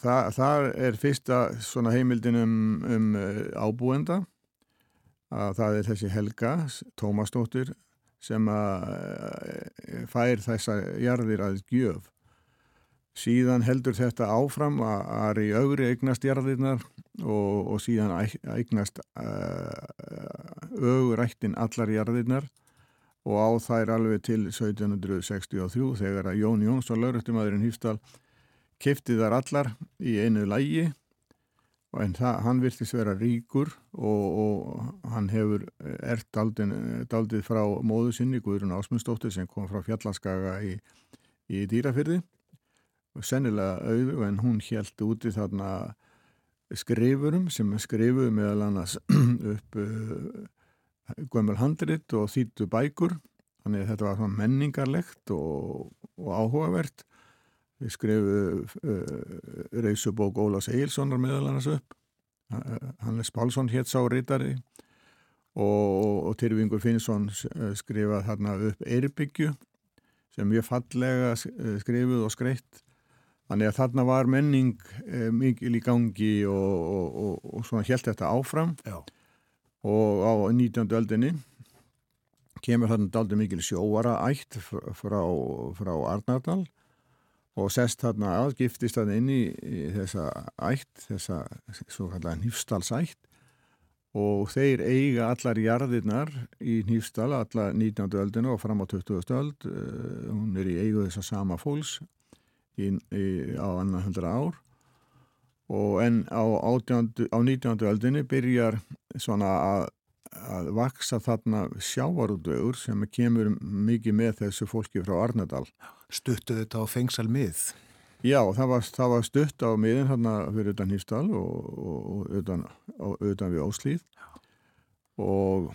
það, það er fyrsta svona heimildin um, um eh, ábúenda að það er þessi Helga Tómasdóttir sem að eh, fær þessa jarðir að gjöf. Síðan heldur þetta áfram að í augri eignast jarðirnar og, og síðan eignast augurættin allar jarðirnar og á þær alveg til 1763 þegar að Jón Jónsson, lauröftumadurinn Hýfstal, kefti þar allar í einu lægi en það, hann virtist vera ríkur og, og hann hefur ert daldin, daldið frá móðu sinni, Guðrun Ásmundsdóttir sem kom frá Fjallanskaga í, í dýrafyrði og sennilega auðu en hún held úti þarna skrifurum sem skrifuðu meðal annars [CLEARS THROAT] upp gömul handrit og þýttu bækur. Þannig að þetta var menningarlegt og, og áhugavert. Við skrifu uh, reysubók Ólas Eilssonar meðal hans upp. Hannes Pálsson hétt sá rítari og, og Tyrfingur Finnsson skrifað þarna upp Eirbyggju sem mjög fallega skrifuð og skreitt. Þannig að þarna var menning eh, mikil í gangi og, og, og svona helt þetta áfram. Já og á 19. öldinni kemur þarna daldi mikil sjóara ætt frá, frá Arnardal og sest þarna að, giftist þarna inn í, þessa ætt, þessa svo kallega nýfstalsætt og þeir eiga allar jarðirnar í nýfstal, allar 19. öldinu og fram á 20. öld, uh, hún er í eigu þessa sama fólks í, í, á annan hundra ár og en á, 18, á 19. öldinni byrjar svona að að vaksa þarna sjávarúdvegur sem kemur mikið með þessu fólki frá Arnedal.
Stuttu þetta á fengsal mið?
Já, það var, það var stutt á miðin hérna fyrir utan Hýstal og, og, og utan, og, utan við Óslýð og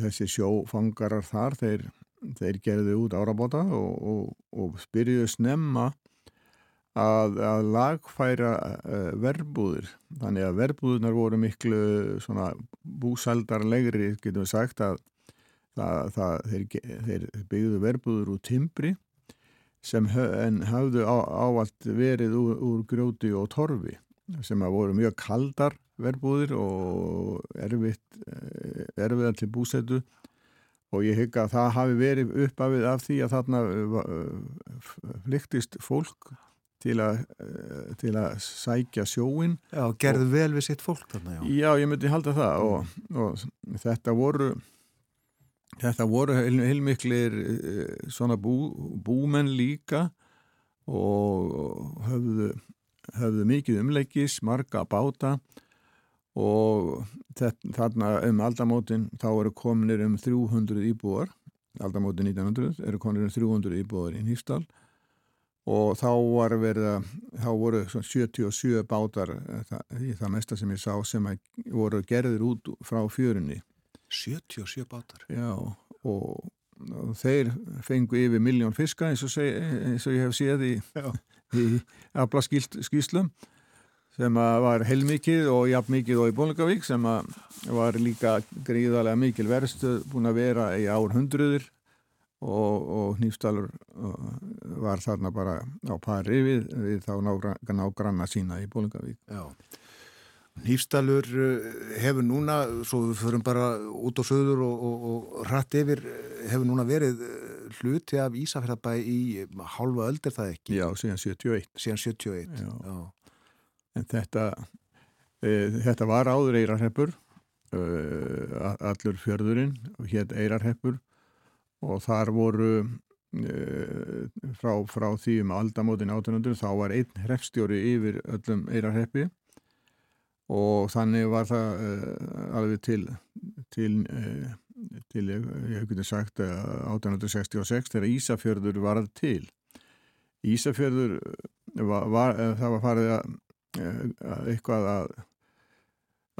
þessi sjófangarar þar, þeir, þeir gerði út árabóta og spyrjuðu snemma að, að lagfæra uh, verbúðir. Þannig að verbúðunar voru miklu búsaldarlegri, getum við sagt, að það, það, þeir, þeir byggðu verbúður úr timbri sem hafðu á, ávalt verið úr, úr grjóti og torfi sem að voru mjög kaldar verbúðir og erfitt eh, erfiðan til búsetu og ég hygg að það hafi verið uppafið af því að þarna flyktist fólk til að, eh, til að sækja sjóin
Já, gerðu og, vel við sitt fólk þarna,
já. Já, ég myndi halda það og, og þetta voru þetta voru heilmiklir eh, svona bú, búmenn líka og höfðu, höfðu mikið umleikis, marga báta og þarna um aldamótin þá eru kominir um 300 íbúar aldamótin 1900 eru kominir um 300 íbúar í Nýfstall og þá var verið þá voru 77 bátar eh, það, það mesta sem ég sá sem voru gerðir út frá fjörunni.
77 bátar?
Já, og, og þeir fengu yfir miljón fiska eins og, seg, eins og ég hef séð í, [LAUGHS] í afla skýslum sem var heilmikið og jafn mikið og í Bólingavík sem var líka gríðarlega mikil verstu búin að vera í ár hundruður og, og Nýfstalur var þarna bara á pari við, við þá nágranna sína í Bólingavík.
Já. Nýfstalur eh, hefur núna, svo við förum bara út á söður og, og, og hratt yfir, hefur núna verið eh, hluti af Ísafjörðabæ í halva öldir það ekki?
Já, síðan 71.
Síðan 71, já.
já. En þetta, e, þetta var áður eirarheppur, e, allur fjörðurinn, hér eirarheppur og þar voru e, frá, frá því um aldamótin 1800 þá var einn hreppstjóri yfir öllum eirarheppi og þannig var það uh, alveg til til, uh, til ég hef getið sagt uh, 1866 þegar Ísafjörður varð til. Ísafjörður var, var, það var farið að eitthvað að,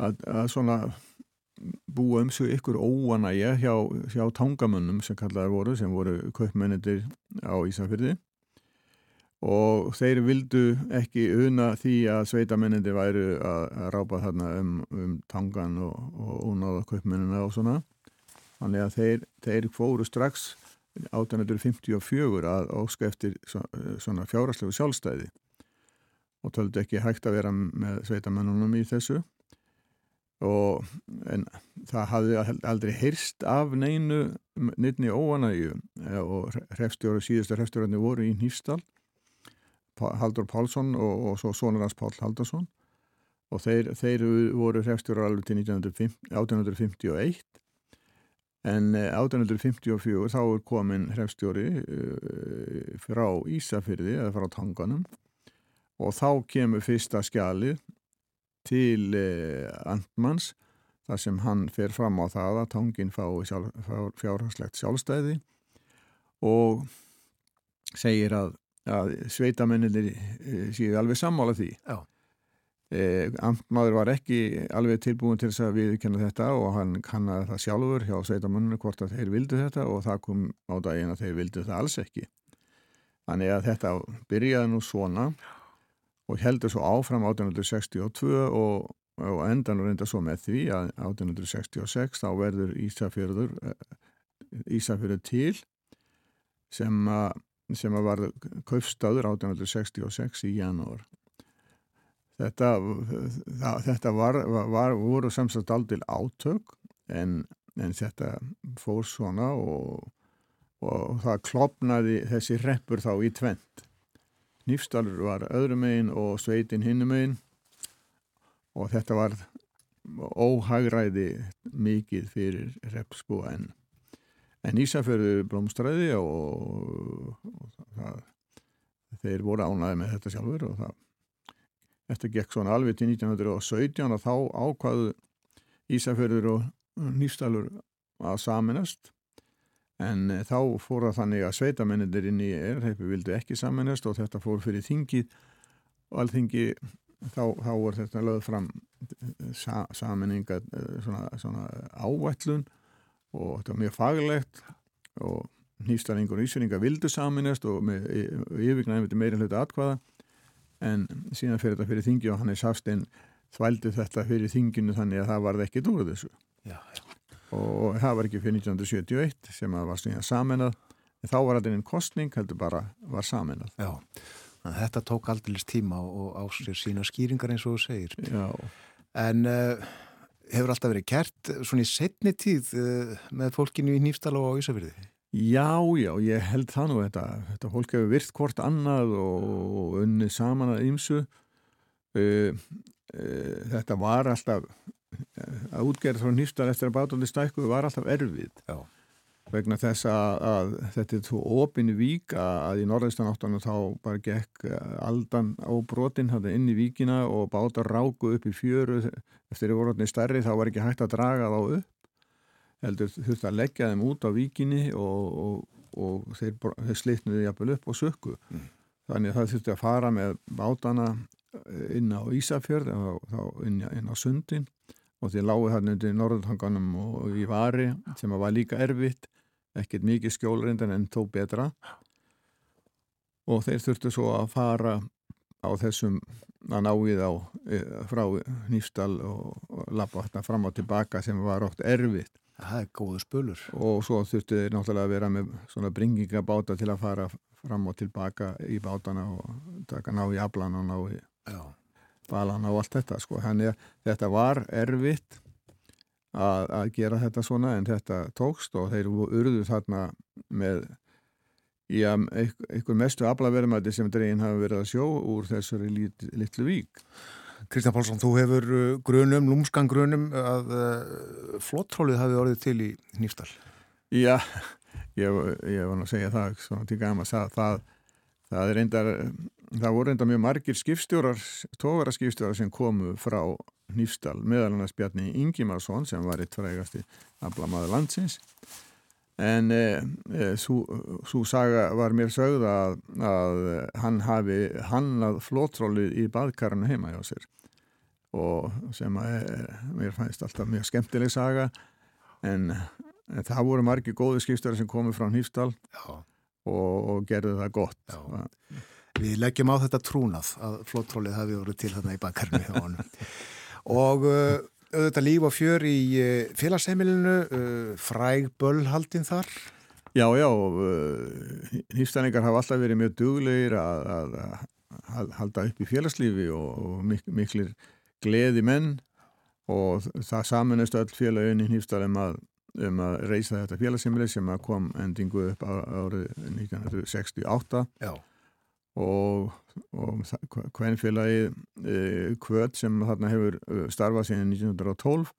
að, að svona búa um sig ykkur óanægja hjá, hjá tangamönnum sem kallaði voru sem voru kaupmennitir á Ísafjörði og þeir vildu ekki una því að sveitamennindi væru að, að rápa þarna um, um tangan og, unáða kaupmennina og svona. Þannig að þeir, þeir fóru strax 1854 að óska eftir svona fjárastlegu sjálfstæði. Og töldu ekki hægt að vera með sveitamennunum í þessu og það hafði aldrei heyrst af neinu nýttni óanægu og hrefstjóru, síðustu hrefstjórarnir voru í Nýfstall Haldur Pálsson og, og svo sonur hans Pál Haldarsson og þeir, þeir voru hrefstjórar alveg til 1851 en 1854 eh, þá er komin hrefstjóri uh, frá Ísafyrði eða frá Tanganum. Og þá kemur fyrsta skjali til uh, Antmanns þar sem hann fer fram á það að Tangin fái sjálf, fjárhagslegt sjálfstæði og segir að að sveitamenninir eh, séu alveg sammála því. Eh, Amtmaður var ekki alveg tilbúin til þess að viðkenna þetta og hann kannaði það sjálfur hjá sveitamenninu hvort að þeir vildu þetta og það kom á daginn að þeir vildu það alls ekki. Þannig að þetta byrjaði nú svona og heldur svo áfram 1862 og, og endan reynda svo með því að 1866 þá verður Ísafjörður eh, Ísafjörður til sem að sem var kaufstaður 1866 í janúar. Þetta, það, þetta var, var, voru samsagt aldrei átök en, en þetta fór svona og, og það klopnaði þessi reppur þá í tvent. Nýfstalur var öðrum megin og sveitin hinnum megin og þetta var óhagræði mikið fyrir reppsbúa enn. En Ísafjörður blómstræði og, og það, þeir voru ánaði með þetta sjálfur og það, þetta gekk svona alveg til 1917 og þá ákvaðu Ísafjörður og, nýfstalur að saminast en þá fór það þannig að sveitamennir inn í erðheipi vildu ekki saminast og þetta fór fyrir þingið. Og alþingi þá, þá voru þetta lögð fram sa, saminninga svona, svona ávætlun og þetta var mjög faglegt og nýfstalingur og ísverninga vildu saminast og með yfirgnæðum meira hlutu atkvaða en síðan fyrir þetta fyrir þingi og hann er safstinn þvældi þetta fyrir þinginu þannig að það varði ekki dúr þessu. Já, já. Og það var ekki fyrir 1971 sem að var síðan saminað en þá var þetta einn kostning heldur bara var saminað
Já, þetta tók aldrei tíma og á sér sína skýringar eins og þú segir.
Já.
En uh, hefur alltaf verið kert svona í setni tíð uh, með fólkinu í Nýfstala og á Ísafyrði?
Já, já, ég held það nú. Þetta, þetta fólk hefur virt hvort annað og unnið saman að ýmsu. Uh, Eh, þetta var alltaf að útgerð frá nýstar eftir að bátaldi stækku var alltaf erfið. Já. vegna þess að, að þetta er svo opinu vík að í norðaustanáttanum þá bara gekk eh, aldan á brotin inn í víkina og bátar ráku upp í fjöru. Eftir að voru stærri þá var ekki hægt að draga þá upp. Heldur þurfti að leggja þeim út á víkinni og, og, og þeir, þeir slitnuði jafnvel upp og sökku. Mm. þannig að það þurfti að fara með bátana inn á Ísafjörð þá inn, inn á Sundin og því lágu hann undir Norðhanganum og í Vari sem var líka erfitt ekkert mikið skjólrindan en þó betra. Og þeir þurftu svo að fara á þessum að náið á e, frá Nýfstal og, lappa hérna fram og tilbaka sem var ótt erfitt.
Það er góðu spölur.
Og svo þurftu þeir náttúrulega að vera með svona bringingabáta til að fara fram og tilbaka í bátana og taka ná í aflan og ná í balana og allt þetta sko. Þannig að þetta var erfitt að, að gera þetta svona en þetta tókst og þeir urðu þarna með í að einhver mestu aflaverðmæti sem dreginn hafi verið að sjó úr þessari lit, litlu vík.
Kristján Pálsson, þú hefur uh, grunum, lúmskan grunum að uh, flottrólið hafi orðið til í Nýfstall.
Já, ég, ég var nú að segja það, svona til gama að það, það er reyndar það voru enda mjög margir skipstjórar, tóvara skipstjórar sem komu frá Nýfstal, meðal annars Bjarni Ingimarsson sem var eitt frægasti aflamaður landsins. En e, e, svo saga var mér sögð að, að hann hafi hannað flótrólið í baðkarnu heima hjá sér og sem að e, mér fannst alltaf mjög skemmtileg saga. En, en það voru margir góði skipstjórar sem komu frá Nýfstal og, og gerðu það gott. Já.
Við leggjum á þetta trúnað að flótrólið hafi voruð til þarna í bakarnu hjá honum. og uh, auðvitað líf og fjör í uh, félagsheimilinu, uh, fræg böllhaldin þar?
Já, já, hýfstæningar hafa alltaf verið mjög duglegir að, að, að halda upp í félagslífi og, og mik miklir gleði menn og það samanist öll félagin í hýfstæðum að um að reysa þetta félagsheimili sem kom endingu upp á árið 1968 Já og, og hvern félagi e, kvöt sem þarna hefur e, starfað síðan 1912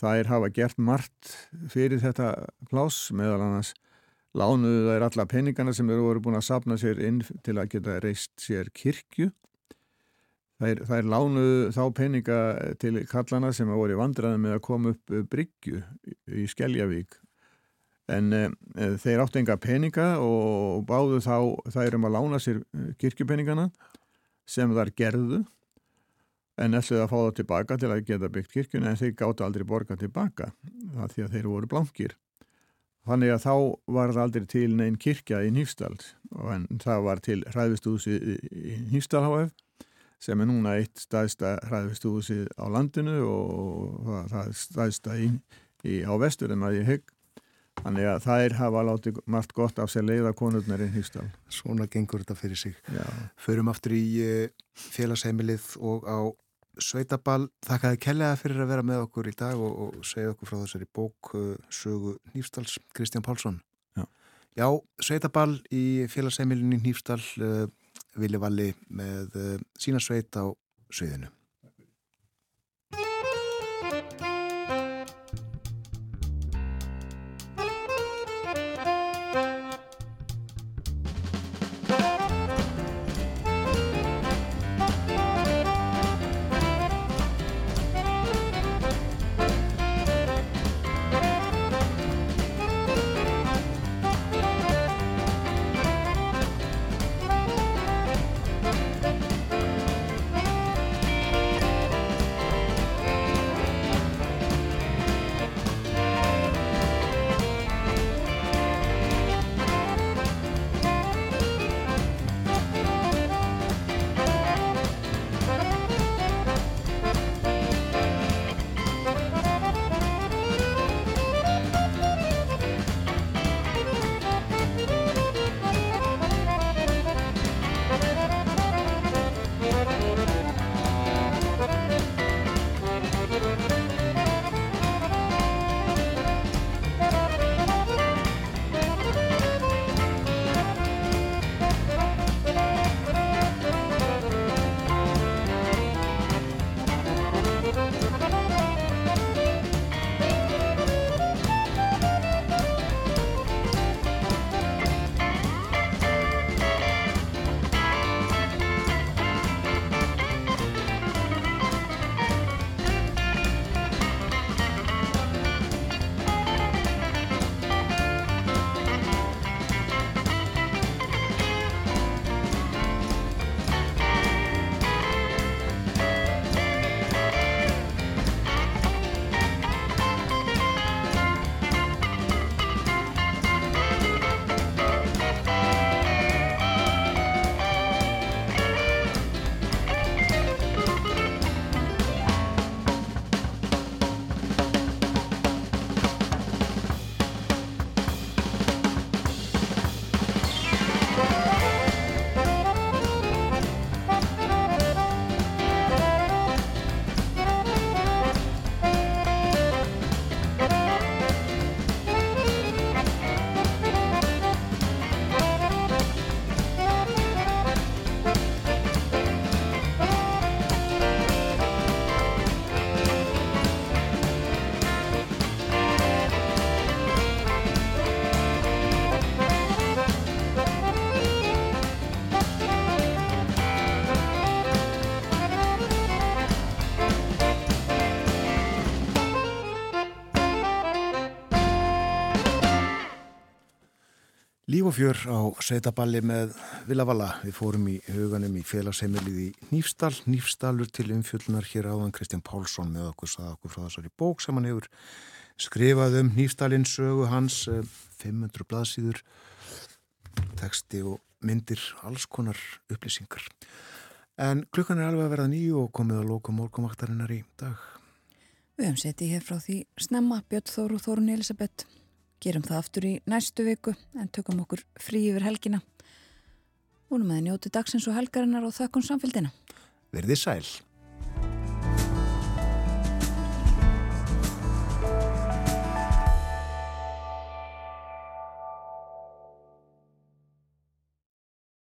þær hafa gert margt fyrir þetta plás meðal annars lánuðu þær alla peningana sem eru voru búin að sapna sér inn til að geta reist sér kirkju. Þær, þær lánuðu þá peninga til kallana sem voru vandraði með að koma upp bryggju í Skeljavík en e, þeir áttu enga peninga og báðu þá þær um að lána sér eh, kirkjupeningana sem þar gerðu en ætluði að fá það tilbaka til að geta byggt kirkjuna en þeir gáttu aldrei borga tilbaka það því að þeir voru blankir. Þannig að þá var það aldrei til neinn kirkja í Nýfstald en það var til hræðvistúsi í Nýfstald HF sem er núna eitt staðsta hræðvistúsi á landinu og það staðsta í, í, á vestur en að ég hegg Þannig að þær hafa látið margt gott af sér leiða konurnar í Hýstal.
Svona gengur þetta fyrir sig.
Já.
Förum aftur í eh, félagsheimilið og á Sveitabal. Þakkaði kellega fyrir að vera með okkur í dag og, og segja okkur frá þessari bók uh, Sögu Nýfstals, Kristján Pálsson.
Já.
Já, Sveitabal í félagsheimilin í Nýfstal, uh, Vili Valli með sína sveit á Sveiðinu. Líf og fjör á sveitaballi með Vilavalla. Við fórum í huganum í félagsheimilið í Nýfstall. Nýfstallur til umfjöldnar hér áðan Kristján Pálsson með okkur saða okkur frá þessari bók sem hann hefur skrifað um Nýfstallin sögu hans 500 blaðsýður teksti og myndir alls konar upplýsingar. En klukkan er alveg að verða nýju og komið að lóka morgumaktarinnar í dag.
Við hefum setið hér frá því snemma Björn Þóru Þórun Elisabeth. Gerum það aftur í næstu viku en tökum okkur frí yfir helgina. Vonum að njóti dagsins og helgarinnar og þökkum samfélgina.
Verðið sæl.